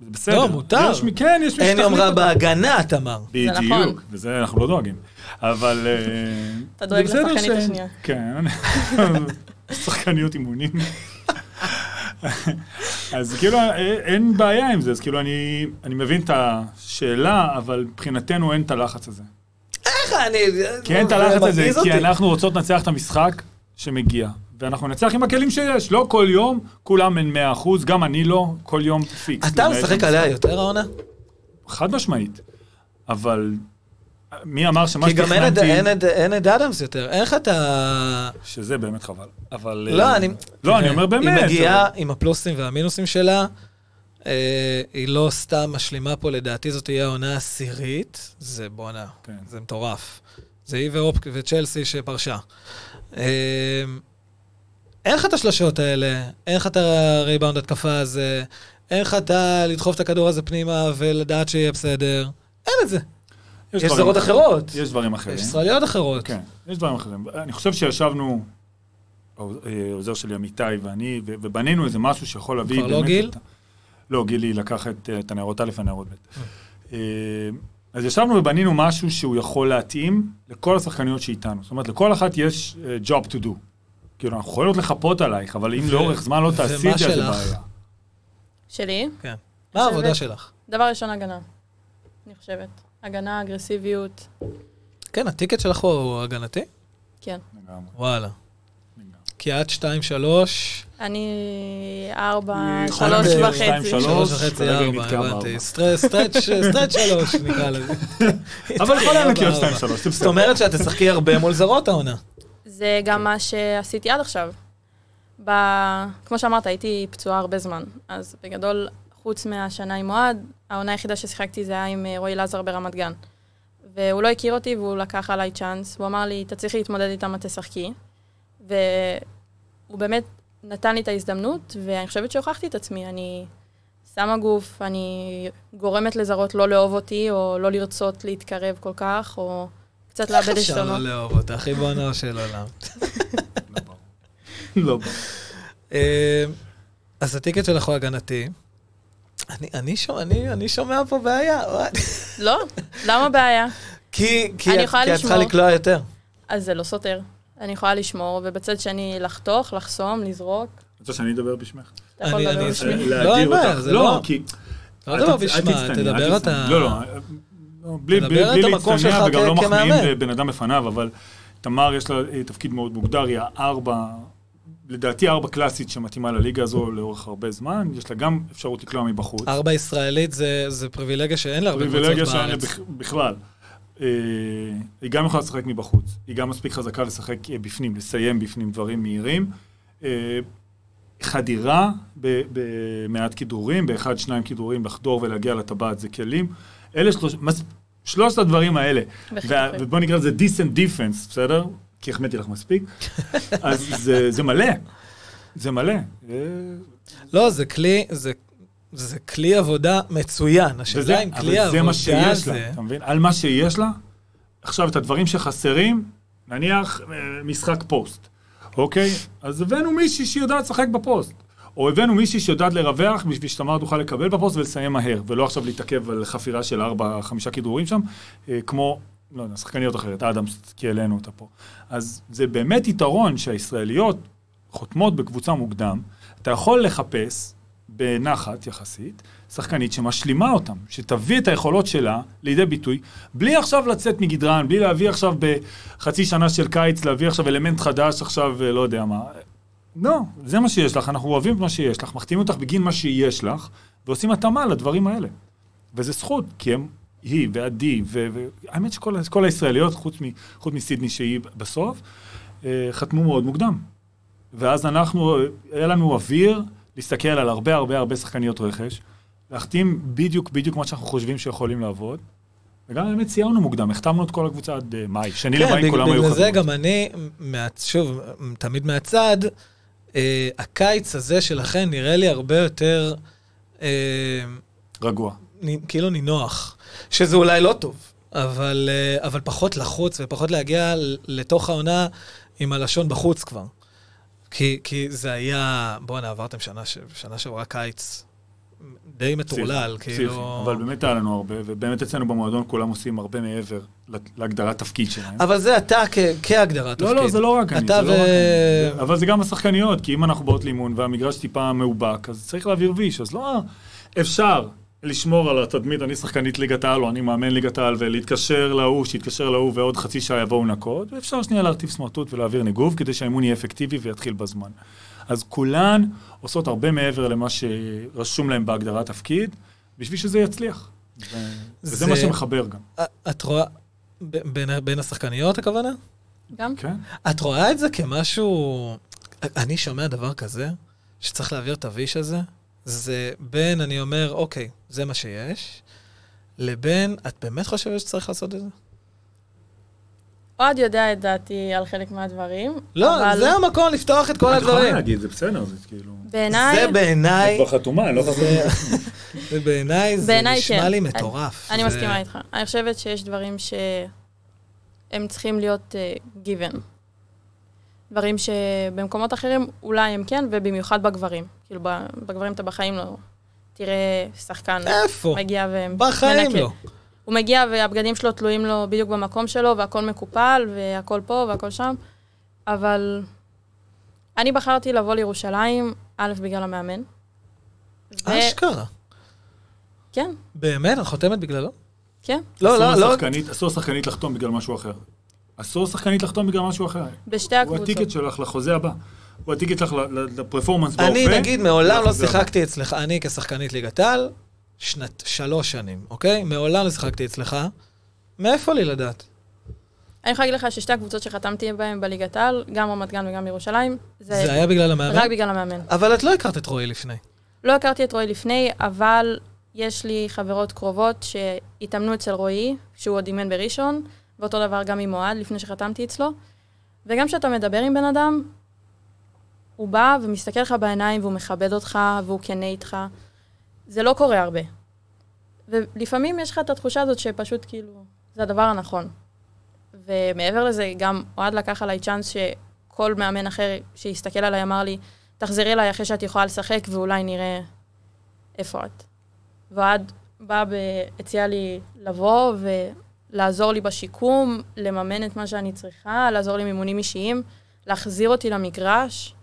זה בסדר. לא, מותר. יש, מי- כן, יש מי אין יום שתחליף רע. בהגנה, תמר. בדיוק, נכון. וזה אנחנו לא דואגים. אבל... אה, אתה דואג לשחקנית השנייה. כן, שחקניות אימונים. אז כאילו אין בעיה עם זה, אז כאילו אני, אני מבין את השאלה, אבל מבחינתנו אין את הלחץ הזה. איך אני... כי אין את הלחץ הזה, כי. אנחנו רוצות לנצח את המשחק שמגיע. ואנחנו ננצח עם הכלים שיש, לא כל יום, כולם אין 100%, גם אני לא, כל יום פיקס. אתה משחק עליה יותר העונה? חד משמעית. אבל מי אמר שמה כי גם אין את- שתכננתי, אין את- אין את אדמס יותר. אין לך את ה... שזה באמת חבל. אבל... לא, אה, אני... לא, אני אומר באמת. היא מגיעה אבל- עם הפלוסים והמינוסים שלה. אה, היא לא סתם משלימה פה, לדעתי זאת תהיה העונה העשירית. זה בואנה, כן. זה מטורף. זה היא ואופ וצ'לסי שפרשה. אה, אין לך את השלושות האלה, אין לך את הריבאונד התקפה הזה, אין לך את ה... לדחוף את הכדור הזה פנימה ולדעת שיהיה בסדר. אין את זה. יש דברים זרות אחרים. אחרות. יש דברים אחרים. יש ישראליות אחרות. כן, יש דברים אחרים. אני חושב שישבנו, העוזר שלי אמיתי ואני, ובנינו איזה משהו שיכול להביא... כבר לא גיל? לא, גילי לקח את, את הנערות א' והנערות ב'. אה, אז ישבנו ובנינו משהו שהוא יכול להתאים לכל השחקניות שאיתנו. זאת אומרת, לכל אחת יש אה, job to do. כאילו, אנחנו יכולים לחפות עלייך, אבל אם לאורך זמן לא תעשי את זה, זה? בעיה. שלי, כן. מה העבודה שלך? דבר ראשון, הגנה. אני חושבת. הגנה, אגרסיביות, כן, הטיקט שלך הוא הגנתי? כן. לגמרי, וואלה. כי את 2-3, אני ארבע, היא יכולה שלוש להיות וחצי. שתיים, שלוש. שלוש וחצי, כרגע היא ארבע, נתקעה הבנתי. בארבע. stretch stretch stretch שלוש, נקרא לזה. אבל יכולה ארבע, להיות ארבע. 2-3, זה זאת. אומרת שאת תשחקי הרבה מול זרות העונה. זה גם מה שעשיתי עד עכשיו. כמו שאמרת, הייתי פצועה הרבה זמן. אז בגדול, חוץ מהשנה עם אוהד, העונה היחידה ששיחקתי זה היה עם אה, רועי לזר ברמת גן. והוא לא הכיר אותי והוא לקח עליי צ'אנס. הוא אמר לי, אתה צריך להתמודד איתם, את תשחקי. והוא באמת נתן לי את ההזדמנות, ואני חושבת שהוכחתי את עצמי. אני שמה גוף, אני גורמת לזרות לא לאהוב אותי, או לא לרצות להתקרב כל כך, או קצת לאבד איך אפשר עשתונות. לא לאהוב אותך, ריבונו של עולם. לא. אה, אז הטיקט שלך הוא הגנתי. אני- אני שומע- אני- אני שומע פה בעיה. לא, למה בעיה? כי כי אני את יכולה כי את צריכה. לקלוע יותר. אז זה לא סותר. אני יכולה לשמור, ובצד שני לחתוך, לחסום, לזרוק. רוצה שאני אדבר בשמך? אתה יכול אני- לדבר אני בשמי. לא, אין בעיה. זה לא- כי... לא אל דבר תצ- אל בשמה, תדבר. אתה... לא, לא, לא, בלי תדבר להצטנע וגם כ- לא מחמיאים. לבן אדם בפניו, אבל תמר יש לה אה, תפקיד מאוד מוגדר, היא הארבע, לדעתי ארבע קלאסית שמתאימה לליגה הזו לאורך הרבה זמן, יש לה גם אפשרות לקלוע מבחוץ. ארבע ישראלית זה- זה פריבילגיה שאין לה הרבה קבוצות פריבילגיה שאין לה בארץ. בכ- בכלל. אה, היא גם יכולה לשחק מבחוץ, היא גם מספיק חזקה לשחק אה, בפנים, לסיים בפנים דברים מהירים. אה, חדירה במעט כידורים, באחד, שניים כידורים, לחדור ולהגיע לטבעת זה כלים. אלה שלוש, מס, שלושת הדברים האלה. וה. ובוא נקרא לזה decent defense, בסדר? כי החמאתי לך מספיק. אז זה, זה מלא. זה מלא. לא, זה כלי, זה... זה כלי עבודה מצוין. השאלה וזה, אם אבל כלי זה העבודה מה שיש לה, זה... אתה מבין? על מה שיש לה, עכשיו את הדברים שחסרים, נניח אה, משחק פוסט, אוקיי? אז הבאנו מישהי שיודעת לשחק בפוסט. או הבאנו מישהי שיודעת לרווח בשביל שתמר תוכל לקבל בפוסט ולסיים מהר, ולא עכשיו להתעכב על חפירה של ארבע, חמישה כדרורים שם, אה, כמו, לא יודע, שחקניות אחרת, אדמס, כי העלינו אותה פה. אז זה באמת יתרון שהישראליות חותמות בקבוצה מוקדם, אתה יכול לחפש בנחת יחסית, שחקנית שמשלימה אותם, שתביא את היכולות שלה לידי ביטוי, בלי עכשיו לצאת מגדרן, בלי להביא עכשיו בחצי שנה של קיץ, להביא עכשיו אלמנט חדש עכשיו, אה, לא יודע מה. לא, זה מה שיש לך, אנחנו אוהבים את מה שיש לך, מחתימים אותך בגין מה שיש לך, ועושים התאמה לדברים האלה. וזה זכות, כי הם, היא ועדי, והאמת שכל כל הישראליות, חוץ, מ, חוץ מסידני שהיא בסוף, אה, חתמו מאוד מוקדם. ואז אנחנו, היה לנו אוויר להסתכל על הרבה הרבה הרבה שחקניות רכש, להחתים בדיוק בדיוק מה שאנחנו חושבים שיכולים לעבוד. וגם באמת סיימנו מוקדם, החתמנו את כל הקבוצה עד אה, מאי. שני כן, למאי כולם היו בגלל חתמות. זה גם אני, שוב, תמיד מהצד, אה, הקיץ הזה שלכם נראה לי הרבה יותר, אה, רגוע. כאילו נינוח, שזה אולי לא טוב, אבל, אה, אבל פחות לחוץ ופחות להגיע לתוך העונה עם הלשון בחוץ כבר. כי, כי זה היה, בואנה, עברתם שנה, שנה שעברה קיץ די מטורלל, פסיכי, כאילו... אבל באמת היה לנו הרבה, ובאמת אצלנו במועדון כולם עושים הרבה מעבר להגדרת תפקיד שלהם. אבל זה אתה כ- כהגדרת לא, תפקיד. לא, זה לא רק אני, זה ו- לא רק אני. אבל זה גם השחקניות, כי אם אנחנו באות לאימון והמגרש טיפה מאובק, אז צריך להעביר ויש, אז לא אפשר לשמור על התדמית, אני שחקנית ליגת העל, או אני מאמן ליגת העל, ולהתקשר להוא, שיתקשר להוא, ועוד חצי שעה יבואו נקות, ואפשר שנייה להרטיב סמרטוט ולהעביר ניגוב, כדי שהאימון יהיה אפקטיבי ויתחיל בזמן. אז כולן עושות הרבה מעבר למה שרשום להם בהגדרת תפקיד, בשביל שזה יצליח. ו- וזה זה- מה שמחבר גם. את רואה, ב- בין, בין השחקניות הכוונה? גם? כן? את רואה את זה כמשהו... אני שומע דבר כזה, שצריך להעביר את הוויש הזה, זה בין, אני אומר, אוקיי, זה מה שיש, לבין, את באמת חושבת שצריך לעשות את זה? אוהד יודע את דעתי על חלק מהדברים, לא, אבל זה המקום לפתוח את כל את יכולה הדברים. להגיד, זה בסדר, זה כאילו... בעיניי, זה בעיניי, את כבר חתומה, אני לא חתומה. זה בעיניי, זה נשמע כן. לי אני- מטורף. אני זה- מסכימה איתך. אני חושבת שיש דברים שהם צריכים להיות uh, given. דברים שבמקומות אחרים אולי הם כן, ובמיוחד בגברים. כאילו, בגברים אתה בחיים לא... תראה שחקן איפה? מגיע ומנקה. בחיים לא. הוא מגיע והבגדים שלו תלויים לו בדיוק במקום שלו, והכל מקופל, והכל פה והכל שם, אבל אני בחרתי לבוא לירושלים, א', בגלל המאמן. אשכרה. כן, באמת? את חותמת בגללו? כן. לא, לא, לא. אסור לשחקנית לחתום בגלל משהו אחר. אסור לשחקנית לחתום בגלל משהו אחר. בשתי הוא הקבוצות. הטיקט שלך לחוזה הבא. הוא הטיקט שלך לפרפורמנס בהווה. אני, נגיד, מעולם לא. שיחקתי אצלך, אני כשחקנית ליגת העל, שנת, שלוש שנים, אוקיי? מעולם לא שיחקתי אצלך. מאיפה לי לדעת? אני יכולה להגיד לך ששתי הקבוצות שחתמתי בהן בליגת העל, גם רמת גן וגם ירושלים, זה, זה היה בגלל המאמן? רק בגלל המאמן. אבל את לא הכרת את רועי לפני. לא הכרתי את רועי לפני, אבל יש לי חברות קרובות שהתאמנו אצל רועי, שהוא עוד אימן בראשון, ואותו דבר גם עם אוהד, לפני שחתמתי אצלו. וגם כשאתה מדבר עם בן אדם, הוא בא ומסתכל לך בעיניים והוא מכבד אותך והוא כנה איתך. זה לא קורה הרבה. ולפעמים יש לך את התחושה הזאת שפשוט כאילו, זה הדבר הנכון. ומעבר לזה, גם אוהד לקח עליי צ'אנס שכל מאמן אחר שיסתכל עליי אמר לי, תחזרי אליי אחרי שאת יכולה לשחק ואולי נראה איפה את. ואוהד בא והציע לי לבוא ולעזור לי בשיקום, לממן את מה שאני צריכה, לעזור לי עם אימונים אישיים, להחזיר אותי למגרש.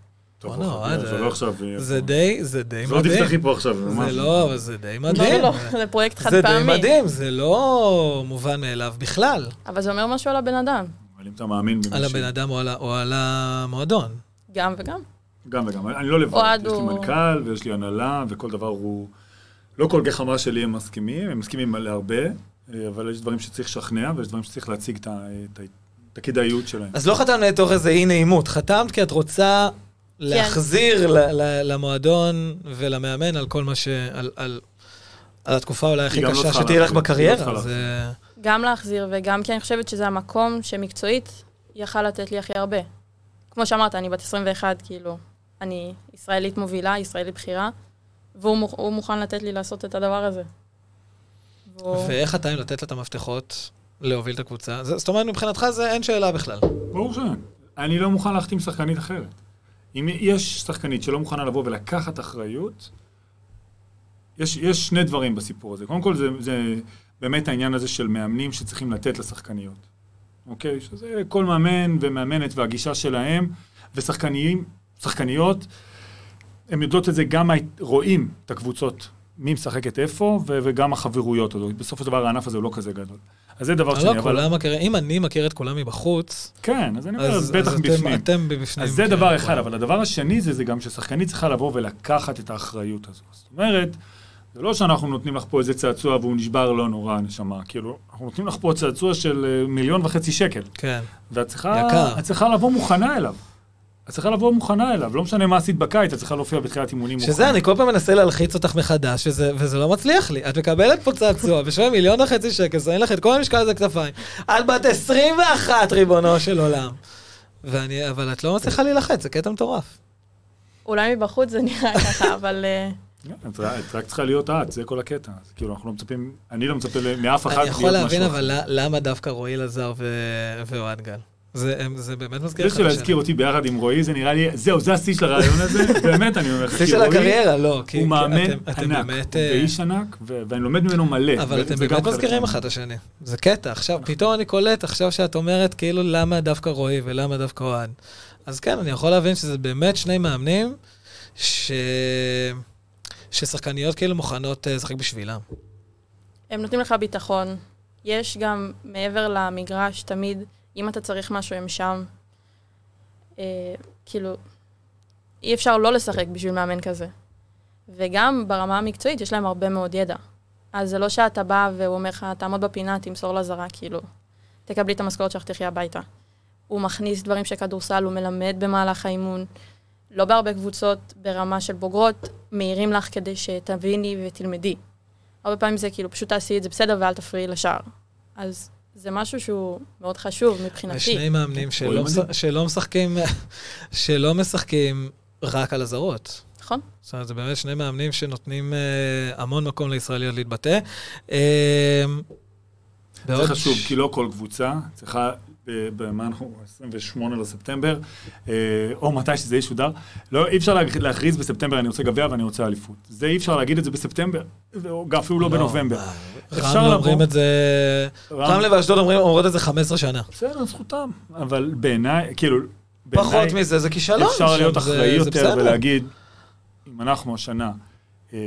אוקיי, זה לא. אה, זה די, זה די זה לא מדהים. תפתחי פה עכשיו. זה ממש. לא, אבל זה די לא, מדהים. לא, לא, זה פרויקט חד זה די פעמי. מדהים, זה לא מובן מאליו בכלל. אבל זה אומר משהו על הבן אדם, אבל אם אתה מאמין במישהו... על הבן אדם או על המועדון. גם וגם. גם וגם. אני לא לבד. יש לי מנכ"ל ויש לי הנהלה, וכל דבר הוא... לא כל גחמה שלי הם מסכימים, הם מסכימים להרבה, אבל יש דברים שצריך לשכנע, ויש דברים שצריך להציג את את את הכדאיות שלהם. אז לא חתמת לתוך איזה אי נעימות, חתמת כי את רוצה להחזיר ל- ל- למועדון ולמאמן על כל מה ש... על- על על התקופה אולי הכי לא קשה שתהיה לך להחזיר, לא בקריירה. זה... גם להחזיר וגם כי אני חושבת שזה המקום שמקצועית יכל לתת לי הכי הרבה. כמו שאמרת, אני בת 21, כאילו, אני ישראלית מובילה, ישראלית בכירה, והוא מוכ- הוא מוכן לתת לי לעשות את הדבר הזה. והוא... ואיך אתה עם לתת לה את המפתחות להוביל את הקבוצה? זה- זאת אומרת, מבחינתך זה אין שאלה בכלל. ברור שאין. אני לא מוכן להחתים שחקנית אחרת. אם יש שחקנית שלא מוכנה לבוא ולקחת אחריות, יש, יש שני דברים בסיפור הזה. קודם כל, זה, זה באמת העניין הזה של מאמנים שצריכים לתת לשחקניות. אוקיי? שזה כל מאמן ומאמנת והגישה שלהם, ושחקניים, שחקניות, הם יודעות את זה גם, רואים את הקבוצות, מי משחקת איפה, ו- וגם החברויות הזאת. בסופו של דבר הענף הזה הוא לא כזה גדול. אז זה דבר לא, שני. אבל- כולם מכירים, אם אני מכיר את כולם מבחוץ, כן, אז אני אומר, אז בטח אז מבפנים. אתם בפנים. אז זה מכירים דבר את אחד. אבל הדבר השני זה, זה גם ששחקנית צריכה לבוא ולקחת את האחריות הזו. זאת אומרת, זה לא שאנחנו נותנים לך פה איזה צעצוע והוא נשבר לא נורא, נשמה. כאילו, אנחנו נותנים לך פה צעצוע של אה, מיליון וחצי שקל. כן. ואת צריכה, צריכה לבוא מוכנה אליו. את צריכה לבוא מוכנה אליו. לא משנה מה עשית בקיץ, את צריכה להופיע בתחילת אימונים מוכנה. שזה, אני כל פעם מנסה להלחיץ אותך מחדש, וזה, וזה לא מצליח לי. את מקבלת פה צעצוע בשווה מיליון וחצי שקל, שמים לך את כל המשקל הזה כתפיים. את בת 21, ריבונו של עולם. ואני, אבל את לא מצליחה להילחץ, זה קטע מטורף. אולי מבחוץ זה נראה ככה, אבל... אה, את, רק צריכה להיות את, זה כל הקטע. כאילו, אנחנו לא מצפים, אני לא מצפה מאף אחד אני להיות יכול להבין, משהו אבל אחר. ל- למה דווקא רועי לזר ואוהד גל? זה, זה באמת מזכיר זה לך את שלהזכיר אותי ביחד עם רועי, זה נראה לי, זהו, זה השיא של הרעיון הזה, באמת, אני אומר לך. השיא כי של הקריירה, לא. כי- הוא מאמן אתם- אתם ענק, באמת, הוא אה, איש ענק, ו- ואני לומד ממנו מלא. אבל אתם באמת מזכירים. אחד את השני. זה קטע. עכשיו, פתאום אני קולט עכשיו שאת אומרת, כאילו, למה דווקא רועי ולמה דווקא אוהד. אז כן, אני יכול להבין שזה באמת שני מאמנים ש... ששחקניות כאילו מוכנות אה, לשחק בשבילם. הם נותנים לך ביטחון. יש גם מעבר למגרש, תמיד, אם אתה צריך משהו, הם שם. אה, כאילו, אי אפשר לא לשחק בשביל מאמן כזה. וגם ברמה המקצועית יש להם הרבה מאוד ידע. אז זה לא שאתה בא והוא אומר לך, תעמוד בפינה, תמסור לזרה, כאילו, תקבלי את המשכורת שלך, תחי הביתה. הוא מכניס דברים של כדורסל, הוא מלמד במהלך האימון. לא בהרבה קבוצות ברמה של בוגרות מעירים לך כדי שתביני ותלמדי. הרבה פעמים זה כאילו, פשוט תעשי את זה בסדר ואל תפריעי לשאר. אז זה משהו שהוא מאוד חשוב מבחינתי. יש שני מאמנים שלא, רואים מש... שלא משחקים, שלא משחקים רק על הזרות. נכון? זאת אומרת, זה באמת שני מאמנים שנותנים אה, המון מקום לישראליות להתבטא. אה, זה חשוב, ש- כי לא כל קבוצה צריכה, במה אנחנו, 28 לספטמבר, אה, או מתי שזה ישודר, לא, אי אפשר לה- להכריז בספטמבר אני רוצה גביע ואני רוצה אליפות. זה אי אפשר להגיד את זה בספטמבר, אפילו לא בנובמבר. מה, אפשר רמלה לבוא- אומרים את זה... רם- רמלה ואשדוד אומרים- אומרות את זה 15 שנה. בסדר, זכותם, אבל בעיניי, כאילו, בעיניי, פחות מזה זה כישלון. אפשר להיות אחראי יותר. ולהגיד, אם אנחנו השנה, אה,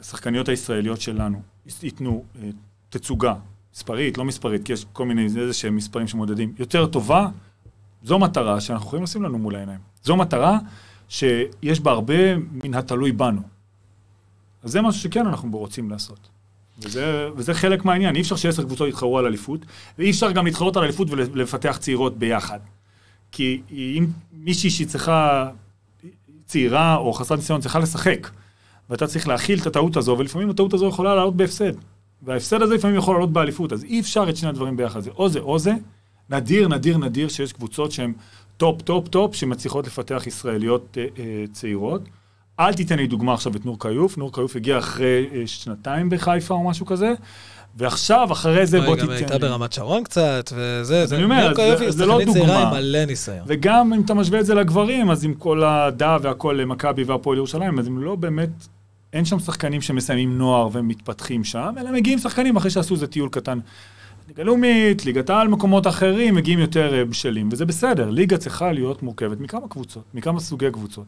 השחקניות הישראליות שלנו ייתנו אה, תצוגה, מספרית, לא מספרית, כי יש כל מיני איזה שהם מספרים שמודדים, יותר טובה, זו מטרה שאנחנו יכולים לשים לנו מול העיניים. זו מטרה שיש בה הרבה מן התלוי בנו. אז זה משהו שכן אנחנו רוצים לעשות. וזה, וזה חלק מהעניין, אי אפשר שעשר קבוצות יתחרו על אליפות, ואי אפשר גם להתחרות על אליפות ולפתח צעירות ביחד. כי אם מישהי שהיא צריכה, צעירה או חסרת ניסיון צריכה לשחק, ואתה צריך להכיל את הטעות הזו, ולפעמים הטעות הזו יכולה לעלות בהפסד. וההפסד הזה לפעמים יכול לעלות באליפות, אז אי אפשר את שני הדברים ביחד. זה או זה או זה. נדיר, נדיר, נדיר שיש קבוצות שהן top, top, top, שמצליחות לפתח ישראליות אה, אה, צעירות. אל תיתן לי דוגמה עכשיו את נור כיוף, נור כיוף הגיע אחרי אה, שנתיים בחיפה או משהו כזה, ועכשיו, אחרי זה בוא היא תיתן גם לי. הייתה ברמת שרון קצת, וזה, זה, אני אומר, זה- היא זה לא דוגמה. עם מלא ניסיון. וגם אם אתה משווה את זה לגברים, אז עם כל הדעה והכל למכבי והפועל ירושלים, אז הם לא באמת, אין שם שחקנים שמסיימים נוער ומתפתחים שם, אלא מגיעים שחקנים אחרי שעשו איזה טיול קטן. ליגה לאומית, ליגת העל, מקומות אחרים, מגיעים יותר אה, בשלים, וזה בסדר. ליגה צריכה להיות מורכבת מכמה קבוצות, מכמה סוגי קבוצות.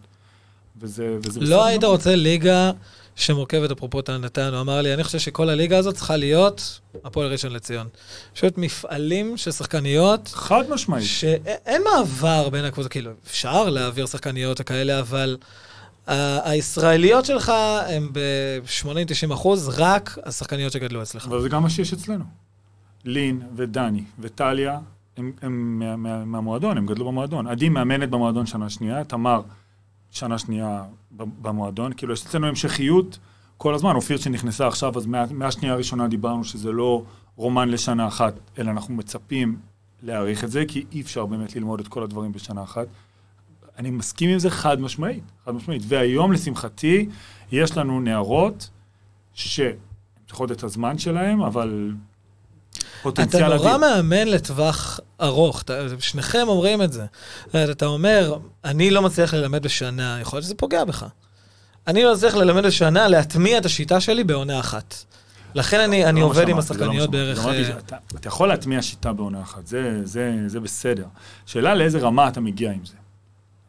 וזה, וזה בסדר. לא היית. רוצה ליגה שמורכבת, אפרופו נתן, הוא אמר לי, אני חושב שכל הליגה הזאת צריכה להיות הפועל ראשון לציון. פשוט מפעלים של שחקניות, חד משמעית. שאין מעבר בין הקבוצות, כאילו, אפשר להעביר שחקניות וכאלה, אבל הישראליות שלך הן ב-80-90 אחוז רק השחקניות שגדלו אצלך. אבל זה גם מה שיש אצלנו. לין ודני וטליה, הם, הם מה, מה, מהמועדון, הם גדלו במועדון. עדי מאמנת במועדון שנה שנייה, תמר שנה שנייה במועדון. כאילו, יש אצלנו המשכיות כל הזמן. אופיר שנכנסה עכשיו, אז מה, מהשנייה הראשונה דיברנו שזה לא רומן לשנה אחת, אלא אנחנו מצפים להעריך את זה, כי אי אפשר באמת ללמוד את כל הדברים בשנה אחת. אני מסכים עם זה חד משמעית, חד משמעית. והיום, לשמחתי, יש לנו נערות שהן צריכות את הזמן שלהן, אבל אתה פוטנציאל נורא אדיר. מאמן לטווח ארוך, אתה- שניכם אומרים את זה. אתה אומר, אני לא מצליח ללמד בשנה, יכול להיות שזה פוגע בך. אני לא מצליח ללמד בשנה, להטמיע את השיטה שלי בעונה אחת. לכן אני, אני לא עובד עם לא השחקניות שאמרתי. בערך... אה, שאתה- אתה יכול להטמיע שיטה בעונה אחת, זה- זה זה בסדר. שאלה לאיזה רמה אתה מגיע עם זה.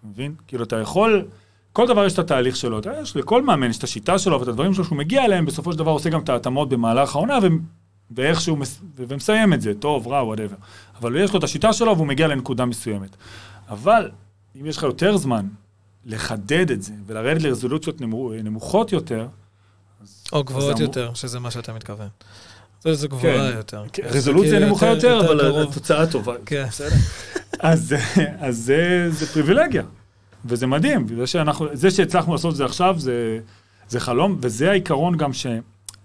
מבין? כאילו, אתה יכול... כל דבר יש את התהליך שלו. אתה, יש לכל מאמן יש את השיטה שלו ואת הדברים שלו שהוא מגיע אליהם, בסופו של דבר עושה גם את ההתאמות במהלך העונה, ו... ואיכשהו מס... ו- ומסיים את זה, טוב, רע, וואטאבר. אבל יש לו את השיטה שלו והוא מגיע לנקודה מסוימת. אבל אם יש לך יותר זמן לחדד את זה ולרדת לרזולוציות נמו... נמוכות יותר, או גבוהות אמור- יותר, שזה מה שאתה מתכוון. זה, גבוהה כן. יותר. רזולוציה כאילו נמוכה יותר, אבל. התוצאה טובה. כן. אז, אז זה, זה פריבילגיה, וזה מדהים. זה, שאנחנו, זה שהצלחנו לעשות את זה עכשיו, זה, זה חלום, וזה העיקרון גם ש...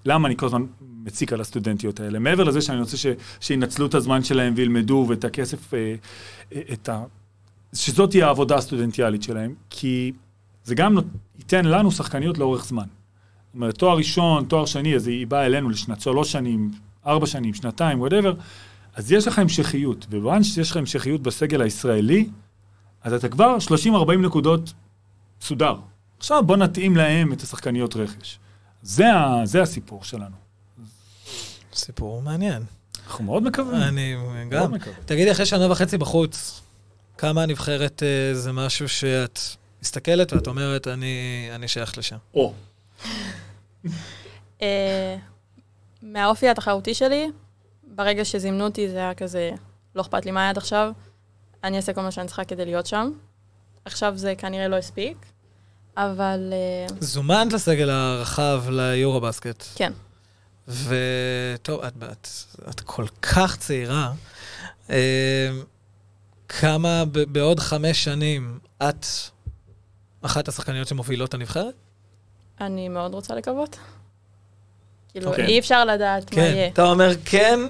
למה אני כל הזמן מציק על הסטודנטיות האלה. מעבר לזה שאני רוצה ש, שינצלו את הזמן שלהם וילמדו, ואת הכסף, אה, אה, את ה... שזאת תהיה העבודה הסטודנטיאלית שלהם, כי זה גם ייתן לנו שחקניות לאורך זמן. זאת אומרת, תואר ראשון, תואר שני, אז היא באה אלינו לשנת שלוש שנים, ארבע שנים, שנתיים, וואטאבר, אז יש לך המשכיות, וברגע שיש לך המשכיות בסגל הישראלי, אז אתה כבר 30-40 נקודות סודר. עכשיו בוא נתאים להם את השחקניות רכש. זה, ה, זה הסיפור שלנו. סיפור מעניין. אנחנו מאוד מקווים. אני גם. מקווים. תגידי, אחרי שנה וחצי בחוץ, כמה הנבחרת אה, זה משהו שאת מסתכלת ואת אומרת, אני, אני שייכת לשם. או, אה, מהאופי התחרותי שלי, ברגע שזימנו אותי זה היה כזה, לא אכפת לי מה היה עד עכשיו, אני אעשה כל מה שאני צריכה כדי להיות שם. עכשיו זה כנראה לא הספיק, אבל אה, זומנת לסגל הרחב ליורו בסקט. כן. וטוב, את, את, את כל כך צעירה. אה, כמה ב, בעוד חמש שנים את אחת השחקניות שמובילות את הנבחרת? אני מאוד רוצה לקוות. כאילו, אוקיי. אי אפשר לדעת מה כן, יהיה. אתה אומר כן,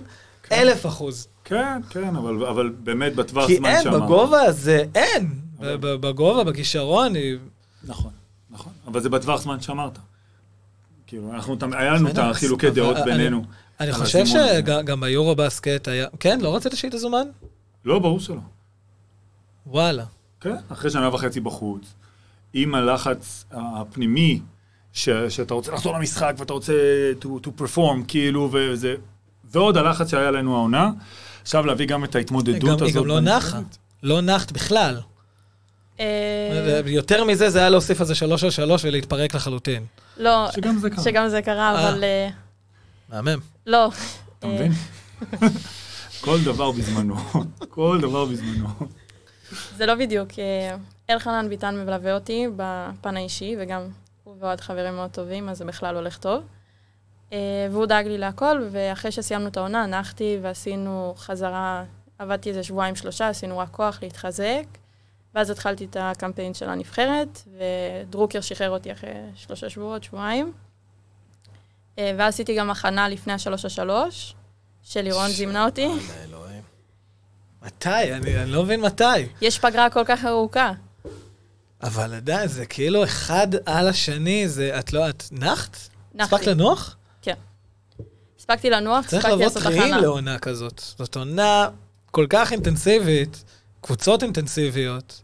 אלף אחוז. כן, כן, אבל, אבל באמת בטווח כי זמן אין, שאמרת. בגובה הזה אין. אבל- ב- ב- בגובה, בכישרון, היא- נכון, נכון. אבל זה בטווח זמן שאמרת. כאילו, אנחנו, היה לנו את החילוקי דעות אני- בינינו. אני חושב. שגם ביורו בסקט היה... כן, לא רצית שהיא תזומן? לא, ברור שלא. וואלה. כן, אחרי שנה וחצי בחוץ, עם הלחץ הפנימי, ש, שאתה רוצה לחזור למשחק ואתה רוצה to, to perform, כאילו, וזה... ועוד הלחץ שהיה לנו העונה, עכשיו להביא גם את ההתמודדות גם- הזאת. היא גם לא. נחה. לא נחת בכלל. אה, יותר מזה, זה היה להוסיף על זה שלוש על שלוש ולהתפרק לחלוטין. לא, שגם זה קרה. שגם זה קרה, אה. אבל אה, מהמם. לא. אתה מבין? כל דבר בזמנו. כל דבר בזמנו. זה לא בדיוק. אלחנן ביטן מלווה אותי בפן האישי, וגם ועוד חברים מאוד טובים, אז זה בכלל הולך טוב. אה, והוא דאג לי להכל, ואחרי שסיימנו את העונה, נחתי ועשינו חזרה, עבדתי איזה שבועיים שלושה, עשינו רק כוח להתחזק, ואז התחלתי את הקמפיין של הנבחרת, ודרוקר שחרר אותי אחרי שלושה שבועות, שבועיים. אה, ואז עשיתי גם הכנה לפני השלוש השלוש, שלירון זימנה אותי. מתי? אני אני לא מבין מתי. יש פגרה כל כך ארוכה. אבל עדיין, זה כאילו אחד על השני, זה... את לא... את נחת? נחתי. הספקת לנוח? הספקתי לנוח, צריך הספקתי לבוא לעשות טריים הכנה. לעונה כזאת. זאת עונה כל כך אינטנסיבית, קבוצות אינטנסיביות.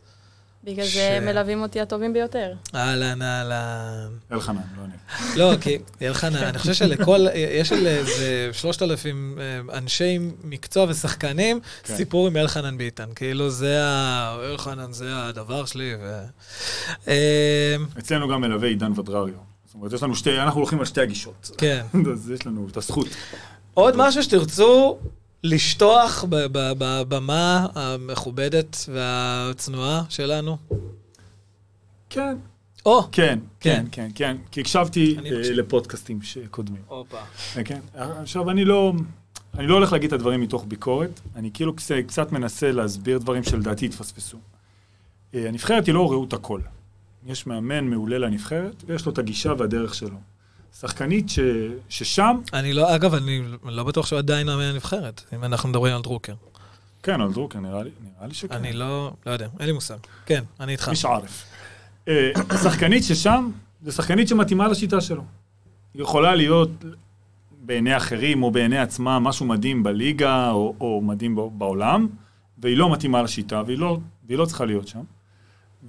בגלל ש- זה מלווים אותי הטובים ביותר. אהלן, אהלן. אלחנן, לא אני. לא, כי אלחנן, אני חושב שלכל, יש איזה שלושת אלפים אה, אנשי מקצוע ושחקנים, כן. סיפור עם אלחנן ביטן. כאילו זה ה... אלחנן זה הדבר שלי, ו... אה, אצלנו גם מלווה עידן ודרריו. זאת אומרת, יש לנו שתי, אנחנו הולכים על שתי הגישות. כן. אז יש לנו את הזכות. עוד משהו שתרצו לשטוח ב- ב- בבמה המכובדת והצנועה שלנו? כן, או! כן, כן. כן, כן, כן. כי הקשבתי אה, מקשיב. לפודקאסטים שקודמים. הופה. כן. עכשיו, אני לא, אני לא הולך להגיד את הדברים מתוך ביקורת, אני כאילו קצת, קצת מנסה להסביר דברים שלדעתי התפספסו. אה, הנבחרת היא לא ראות הכל. יש מאמן מעולה לנבחרת, ויש לו את הגישה והדרך שלו. שחקנית ש, ששם, אני לא, אגב, אני לא בטוח שהוא עדיין מאמן הנבחרת, אם אנחנו מדברים על דרוקר. כן, על דרוקר, נראה לי, נראה לי שכן. אני לא, לא יודע, אין לי מושג. כן, אני איתך. מי שערף. אה, שחקנית ששם, זה שחקנית שמתאימה לשיטה שלו. היא יכולה להיות בעיני אחרים או בעיני עצמה משהו מדהים בליגה או, או מדהים בעולם, והיא לא מתאימה לשיטה והיא לא, והיא לא צריכה להיות שם.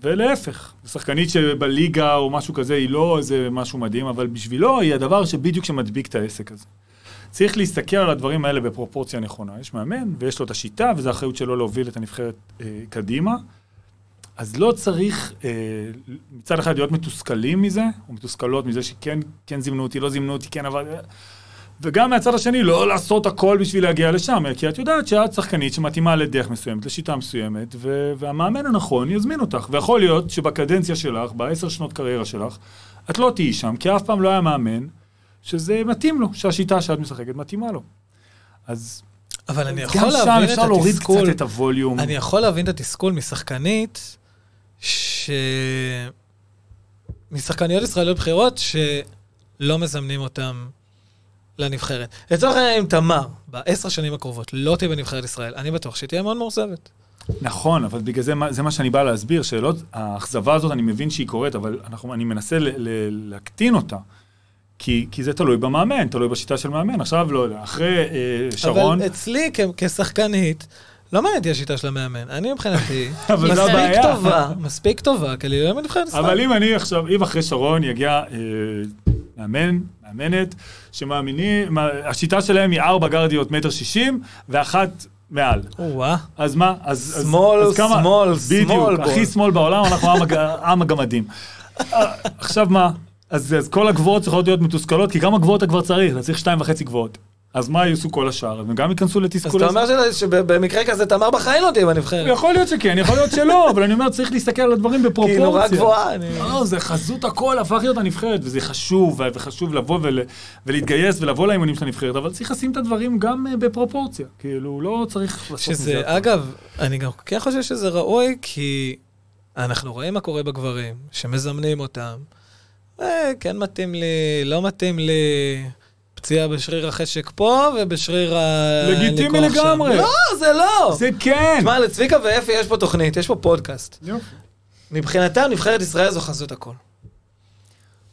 ולהפך, שחקנית שבליגה או משהו כזה היא לא איזה משהו מדהים, אבל בשבילו היא הדבר שבדיוק שמדביק את העסק הזה. צריך להסתכל על הדברים האלה בפרופורציה נכונה. יש מאמן ויש לו את השיטה, וזו האחריות שלו להוביל את הנבחרת אה, קדימה. אז לא צריך אה, מצד אחד להיות מתוסכלים מזה, או מתוסכלות מזה שכן כן זימנו אותי, לא זימנו אותי, כן אבל... וגם מהצד השני, לא לעשות הכל בשביל להגיע לשם, כי את יודעת שאת שחקנית שמתאימה לדרך מסוימת, לשיטה מסוימת, ו- והמאמן הנכון יזמין אותך. ויכול להיות שבקדנציה שלך, בעשר שנות קריירה שלך, את לא תהיי שם, כי אף פעם לא היה מאמן שזה מתאים לו, שהשיטה שאת משחקת מתאימה לו. אז אבל אני גם יכול שם להבין את אפשר להוריד התסכול. קצת את הווליום. אני יכול להבין את התסכול משחקנית, ש... משחקניות ישראליות בכירות שלא מזמנים אותן לנבחרת. לצורך העניין, אם תמר, בעשר שנים הקרובות, לא תהיה בנבחרת ישראל, אני בטוח שהיא תהיה מאוד מאוכזבת. נכון, אבל בגלל זה, זה מה שאני בא להסביר, שלא, האכזבה הזאת, אני מבין שהיא קורית, אבל אנחנו, אני מנסה ל, ל, להקטין אותה. כי, כי זה תלוי במאמן, תלוי בשיטה של מאמן. עכשיו, לא יודע, אחרי אה, שרון, אבל אצלי, כ- כשחקנית, לא מעניין אותי השיטה של המאמן. אני מבחינתי, מספיק. טובה, מספיק טובה, כדי להיות בנבחרת ישראל. אבל אם אני עכשיו, אם אחרי שרון יגיע אה, מאמן, מאמנת, שמאמינים, השיטה שלהם היא ארבע גרדיות מטר שישים, ואחת מעל. או-אה. אז מה? אז... אז- שמאל, אז כמה- שמאל, בדיוק, שמאל הכי בול. שמאל בעולם, אנחנו עם הג- עם הגמדים. אה, עכשיו מה? אז אז כל הגבוהות צריכות להיות מתוסכלות, כי כמה גבוהות אתה כבר צריך? אתה צריך שתיים וחצי גבוהות. אז מה יעשו כל השאר? הם גם ייכנסו אז לתסכול אתה הזה? אומר של- שבמקרה כזה תמר בחיים לא תהיה בנבחרת. יכול להיות שכן, יכול להיות שלא, אבל אני אומר, צריך להסתכל על הדברים כי בפרופורציה. היא נורא גבוהה. לא, זה חזות הכל הפך להיות הנבחרת, וזה חשוב, וחשוב לבוא ול, ולהתגייס ולבוא לאימונים של הנבחרת, אבל צריך לשים את הדברים גם אה, בפרופורציה. כאילו, לא צריך לעשות מזה... שזה. אגב, אני גם כן חושב שזה ראוי, כי אנחנו רואים מה קורה בגברים, שמזמנים אותם, אה, כן מתאים לי, לא מתאים לי. פציעה בשריר החשק פה ובשריר ה... לגיטימי. לגמרי. לא, זה לא. זה כן! תשמע, לצביקה ואפי יש פה תוכנית, יש פה פודקאסט. יופי. מבחינתם, נבחרת ישראל זו חזות הכל.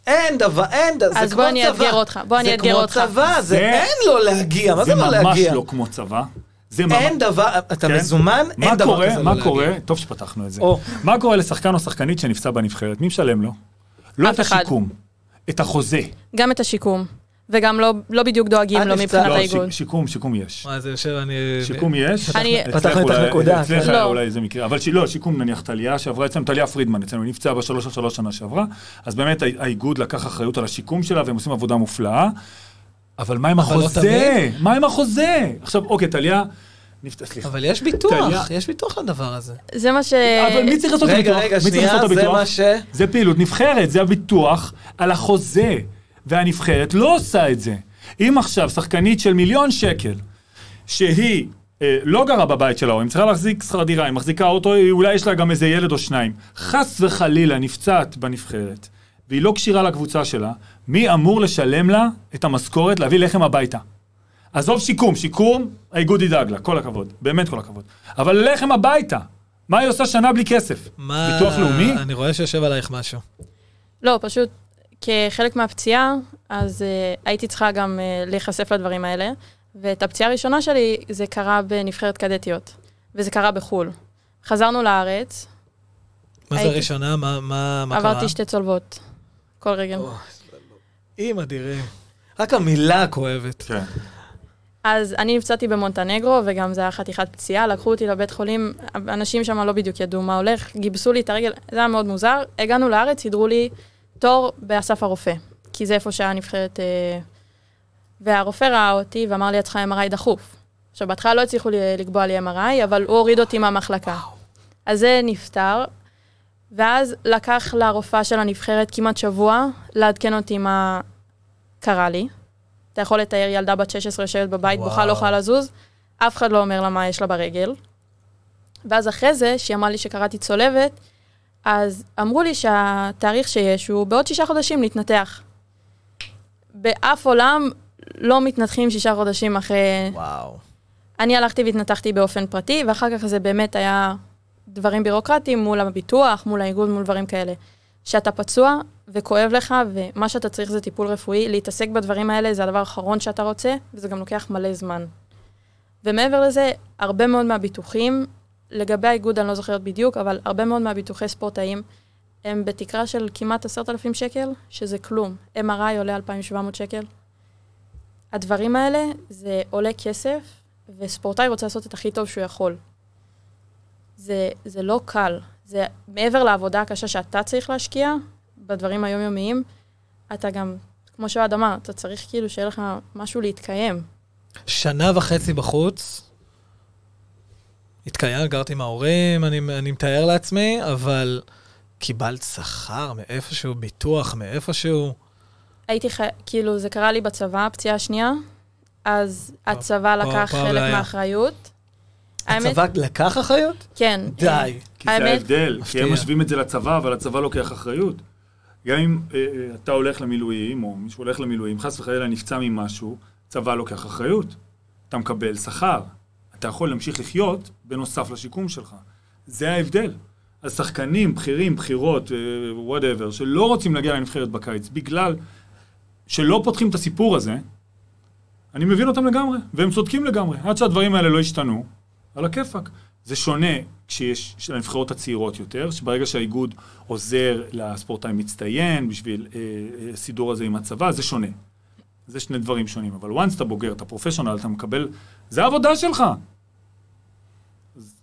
אין דבר, אין דבר, זה כמו אז צבא. בוא אני אאתגר אותך, בוא אני אאתגר אותך. זה כמו צבא, זה אין לו להגיע, מה זה לא זה ממש להגיע? לא כמו צבא. זה ממש... אין דבר, אתה כן? מזומן, מה אין דבר קורה, כזה לא מה להגיע. קורה, טוב שפתחנו את זה. או. מה קורה לשחקן או שחקנית שנפצע בנבחרת? מי משלם לו? לא את אחד. השיקום, את החוזה. גם את השיקום. וגם לא, לא בדיוק דואגים לו? מבחינת לא, האיגוד. ש- שיקום, שיקום יש. מה, זה יושב, אני... שיקום יש. אני- פתחנו את אולי- הנקודה, אצלך כן. לא. אולי זה מקרה, אבל לא, שיקום נניח טליה שעברה אצלנו, טליה פרידמן אצלנו, נפצעה בשלוש על שלוש שנה שעברה, אז באמת הא- האיגוד לקח אחריות על השיקום שלה והם עושים עבודה מופלאה, אבל מה עם לא החוזה? מה עם החוזה? עכשיו, אוקיי, טליה, סליחה. אבל יש ביטוח, טליה. יש ביטוח לדבר הזה. זה מה ש... אבל מי צריך לעשות את רגע, הביטוח? רגע, מי צריך שנייה, זה? מה ש... זה פעילות נבחרת, זה הביטוח על החוזה. והנבחרת לא עושה את זה. אם עכשיו שחקנית של מיליון שקל, שהיא אה, לא גרה בבית של ההורים, צריכה להחזיק שכר דירה, היא מחזיקה אוטו, אולי יש לה גם איזה ילד או שניים, חס וחלילה נפצעת בנבחרת, והיא לא כשירה לקבוצה שלה, מי אמור לשלם לה את המשכורת להביא לחם הביתה? עזוב שיקום, שיקום, האיגוד ידאג לה, כל הכבוד, באמת כל הכבוד. אבל לחם הביתה, מה היא עושה שנה בלי כסף? מה... ביטוח לאומי? אני רואה שיושב עלייך משהו. לא, פשוט כחלק מהפציעה, אז uh, הייתי צריכה גם uh, להיחשף לדברים האלה. ואת הפציעה הראשונה שלי, זה קרה בנבחרת קדטיות, וזה קרה בחו"ל. חזרנו לארץ, מה זה הייתי- הראשונה? מה מה- מה קרה? עברתי שתי צולבות. כל רגל. איים אדירים. רק המילה כואבת. כן. אז אני נפצעתי במונטנגרו, וגם זה היה חתיכת פציעה, לקחו אותי לבית חולים, אנשים שם לא בדיוק ידעו מה הולך, גיבסו לי את הרגל, זה היה מאוד מוזר. הגענו לארץ, סידרו לי תור באסף הרופא, כי זה איפה שהיה נבחרת... אה, והרופא ראה אותי ואמר לי, את צריכה MRI דחוף. עכשיו, בהתחלה לא הצליחו לי לקבוע לי MRI, אבל הוא הוריד אותי מהמחלקה. אז זה נפתר, ואז לקח לרופאה של הנבחרת כמעט שבוע לעדכן אותי מה קרה לי. אתה יכול לתאר ילדה בת 16 יושבת בבית, בוכה, לא יכולה לזוז, אף אחד לא אומר לה מה יש לה ברגל. ואז אחרי זה, שהיא אמרה לי שקראתי צולבת, אז אמרו לי שהתאריך שיש הוא בעוד שישה חודשים להתנתח. באף עולם לא מתנתחים שישה חודשים אחרי... וואו. אני הלכתי והתנתחתי באופן פרטי, ואחר כך זה באמת היה דברים בירוקרטיים מול הביטוח, מול האיגוד, מול דברים כאלה. שאתה פצוע וכואב לך, ומה שאתה צריך זה טיפול רפואי, להתעסק בדברים האלה זה הדבר האחרון שאתה רוצה, וזה גם לוקח מלא זמן. ומעבר לזה, הרבה מאוד מהביטוחים, לגבי האיגוד אני לא זוכרת בדיוק, אבל הרבה מאוד מהביטוחי ספורטאים, הם בתקרה של כמעט עשרת אלפים שקל, שזה כלום. MRI עולה 2,700 שקל. הדברים האלה, זה עולה כסף, וספורטאי רוצה לעשות את הכי טוב שהוא יכול. זה, זה לא קל. זה מעבר לעבודה הקשה שאתה צריך להשקיע בדברים היומיומיים, אתה גם, כמו שאוהד אמר, אתה צריך כאילו שיהיה לך משהו להתקיים. שנה וחצי בחוץ. התקיים, גרתי עם ההורים, אני, אני מתאר לעצמי, אבל קיבלת שכר מאיפשהו, ביטוח מאיפשהו. הייתי חי... כאילו, זה קרה לי בצבא, הפציעה השנייה, אז הצבא פה- לקח פה חלק. מהאחריות. האמת, הצבא לקח אחריות? כן. די. כי זה האמת- ההבדל, כי מפתיע. הם משווים את זה לצבא, אבל הצבא לוקח אחריות. גם אם אה, אה, אתה הולך למילואים, או מישהו הולך למילואים, חס וחלילה נפצע ממשהו, צבא לוקח אחריות. אתה מקבל שכר. אתה יכול להמשיך לחיות בנוסף לשיקום שלך. זה ההבדל. אז שחקנים, בכירים, בכירות, whatever, שלא רוצים להגיע לנבחרת בקיץ, בגלל שלא פותחים את הסיפור הזה, אני מבין אותם לגמרי, והם צודקים לגמרי. עד שהדברים האלה לא ישתנו, על הכיפאק. זה שונה כשיש של הנבחרות הצעירות יותר, שברגע שהאיגוד עוזר לספורטאי מצטיין בשביל אה, אה, הסידור הזה עם הצבא, זה שונה. זה שני דברים שונים, אבל once אתה בוגר, אתה פרופשיונל, אתה מקבל, זה העבודה שלך.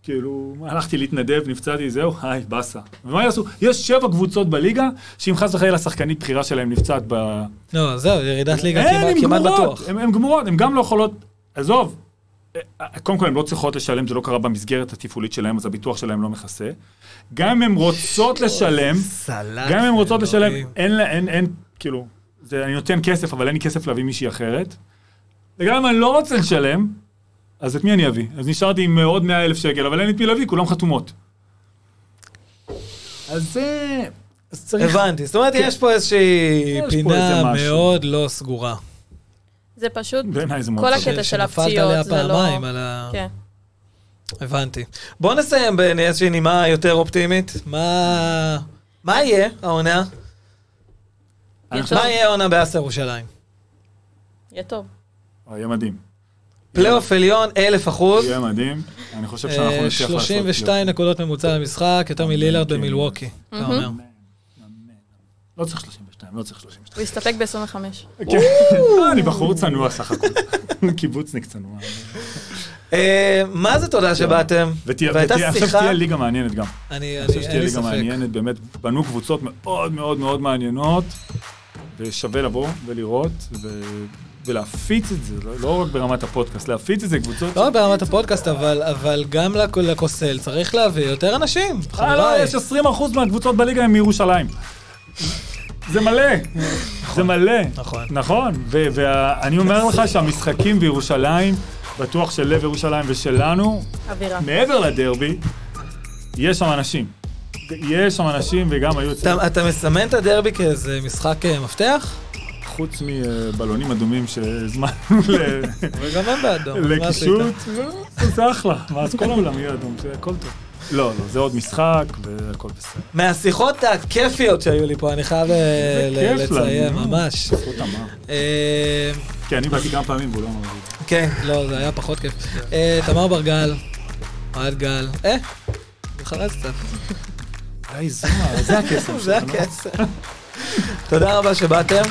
כאילו, הלכתי להתנדב, נפצעתי, זהו, היי, באסה. ומה יעשו? יש שבע קבוצות בליגה, שאם חס וחלילה שחקנית בחירה שלהם נפצעת ב... לא, זהו, ירידת ליגה כמעט, כמעט גמורות, בטוח. הן גמורות, הן גם לא יכולות, עזוב, קודם כל הן לא צריכות לשלם, זה לא קרה במסגרת התפעולית שלהם, אז הביטוח שלהם לא מכסה. גם אם הן רוצות לשלם. גם אם הן רוצות לשלם. אין, אין, אין, כאילו, זה, אני נותן כסף, אבל אין לי כסף להביא מישהי אחרת. וגם אם אני לא רוצה לשלם, אז את מי אני אביא? אז נשארתי עם עוד 100 אלף שקל, אבל אין לי את מי להביא, כולם חתומות. אז זה... אז צריך... הבנתי. זאת אומרת, כן. יש פה איזושהי יש פה פינה איזה. מאוד לא סגורה. זה פשוט, בעיניי זה מאוד כל. הקטע של שנפלת עליה הפציעות, זה לא... פעמיים על ה... כן. הבנתי. בוא נסיים באיזושהי נימה יותר אופטימית. מה... מה יהיה העונה? מה יהיה העונה באס ירושלים? יהיה טוב. אה, יהיה מדהים. פלייאוף עליון, אלף אחוז. יהיה מדהים. אני חושב שאנחנו אה, נצליח לעשות... 32 נקודות ממוצע למשחק, יותר מלילארד כן. במילווקי, אתה. אומר. לא צריך 32, לא צריך 32. הוא יסתפק ב-25. כן. אה, אני בחור צנוע סך הכל. קיבוצניק צנוע. אה, מה זה תודה שבאתם? ותהיה- והייתה ותהיה- אני חושב שיחה- שתהיה ליגה מעניינת גם. אני, אני חושב שתהיה ליגה. מעניינת, באמת בנו קבוצות מאוד מאוד מאוד מעניינות, ושווה לבוא ולראות, ו- ולהפיץ את זה, לא- לא רק ברמת הפודקאסט, להפיץ את זה, קבוצות... לא רק ברמת הפודקאסט, אבל, אבל גם לקוסל צריך להביא יותר אנשים. אה, לא, חבריי. יש 20% מהקבוצות בליגה הם מירושלים. זה מלא, זה מלא. נכון. נכון, ואני אומר לך שהמשחקים בירושלים, בטוח של לב ירושלים ושלנו, אווירה. מעבר לדרבי, יש שם אנשים. יש שם אנשים וגם היו אתה מסמן את הדרבי כאיזה משחק אה, מפתח? חוץ מבלונים אדומים שהזמנו ל- וגם הם באדום. לקישוט, לא, זה אחלה, מה, אז כל העולם יהיה אדום, זה הכל טוב. לא, לא, זה עוד משחק והכל בסדר. מהשיחות הכיפיות שהיו לי פה, אני חייב אה, לציין, נו. ממש. אה, כן, אני באתי כמה פעמים והוא לא אמר לי. כן, לא, זה היה פחות כיף. אה, תמר ברגל, אוהד גל, אה, מתחרז קצת. די זוהר, זה הקסם זה שלנו. הכסף. תודה רבה שבאתם.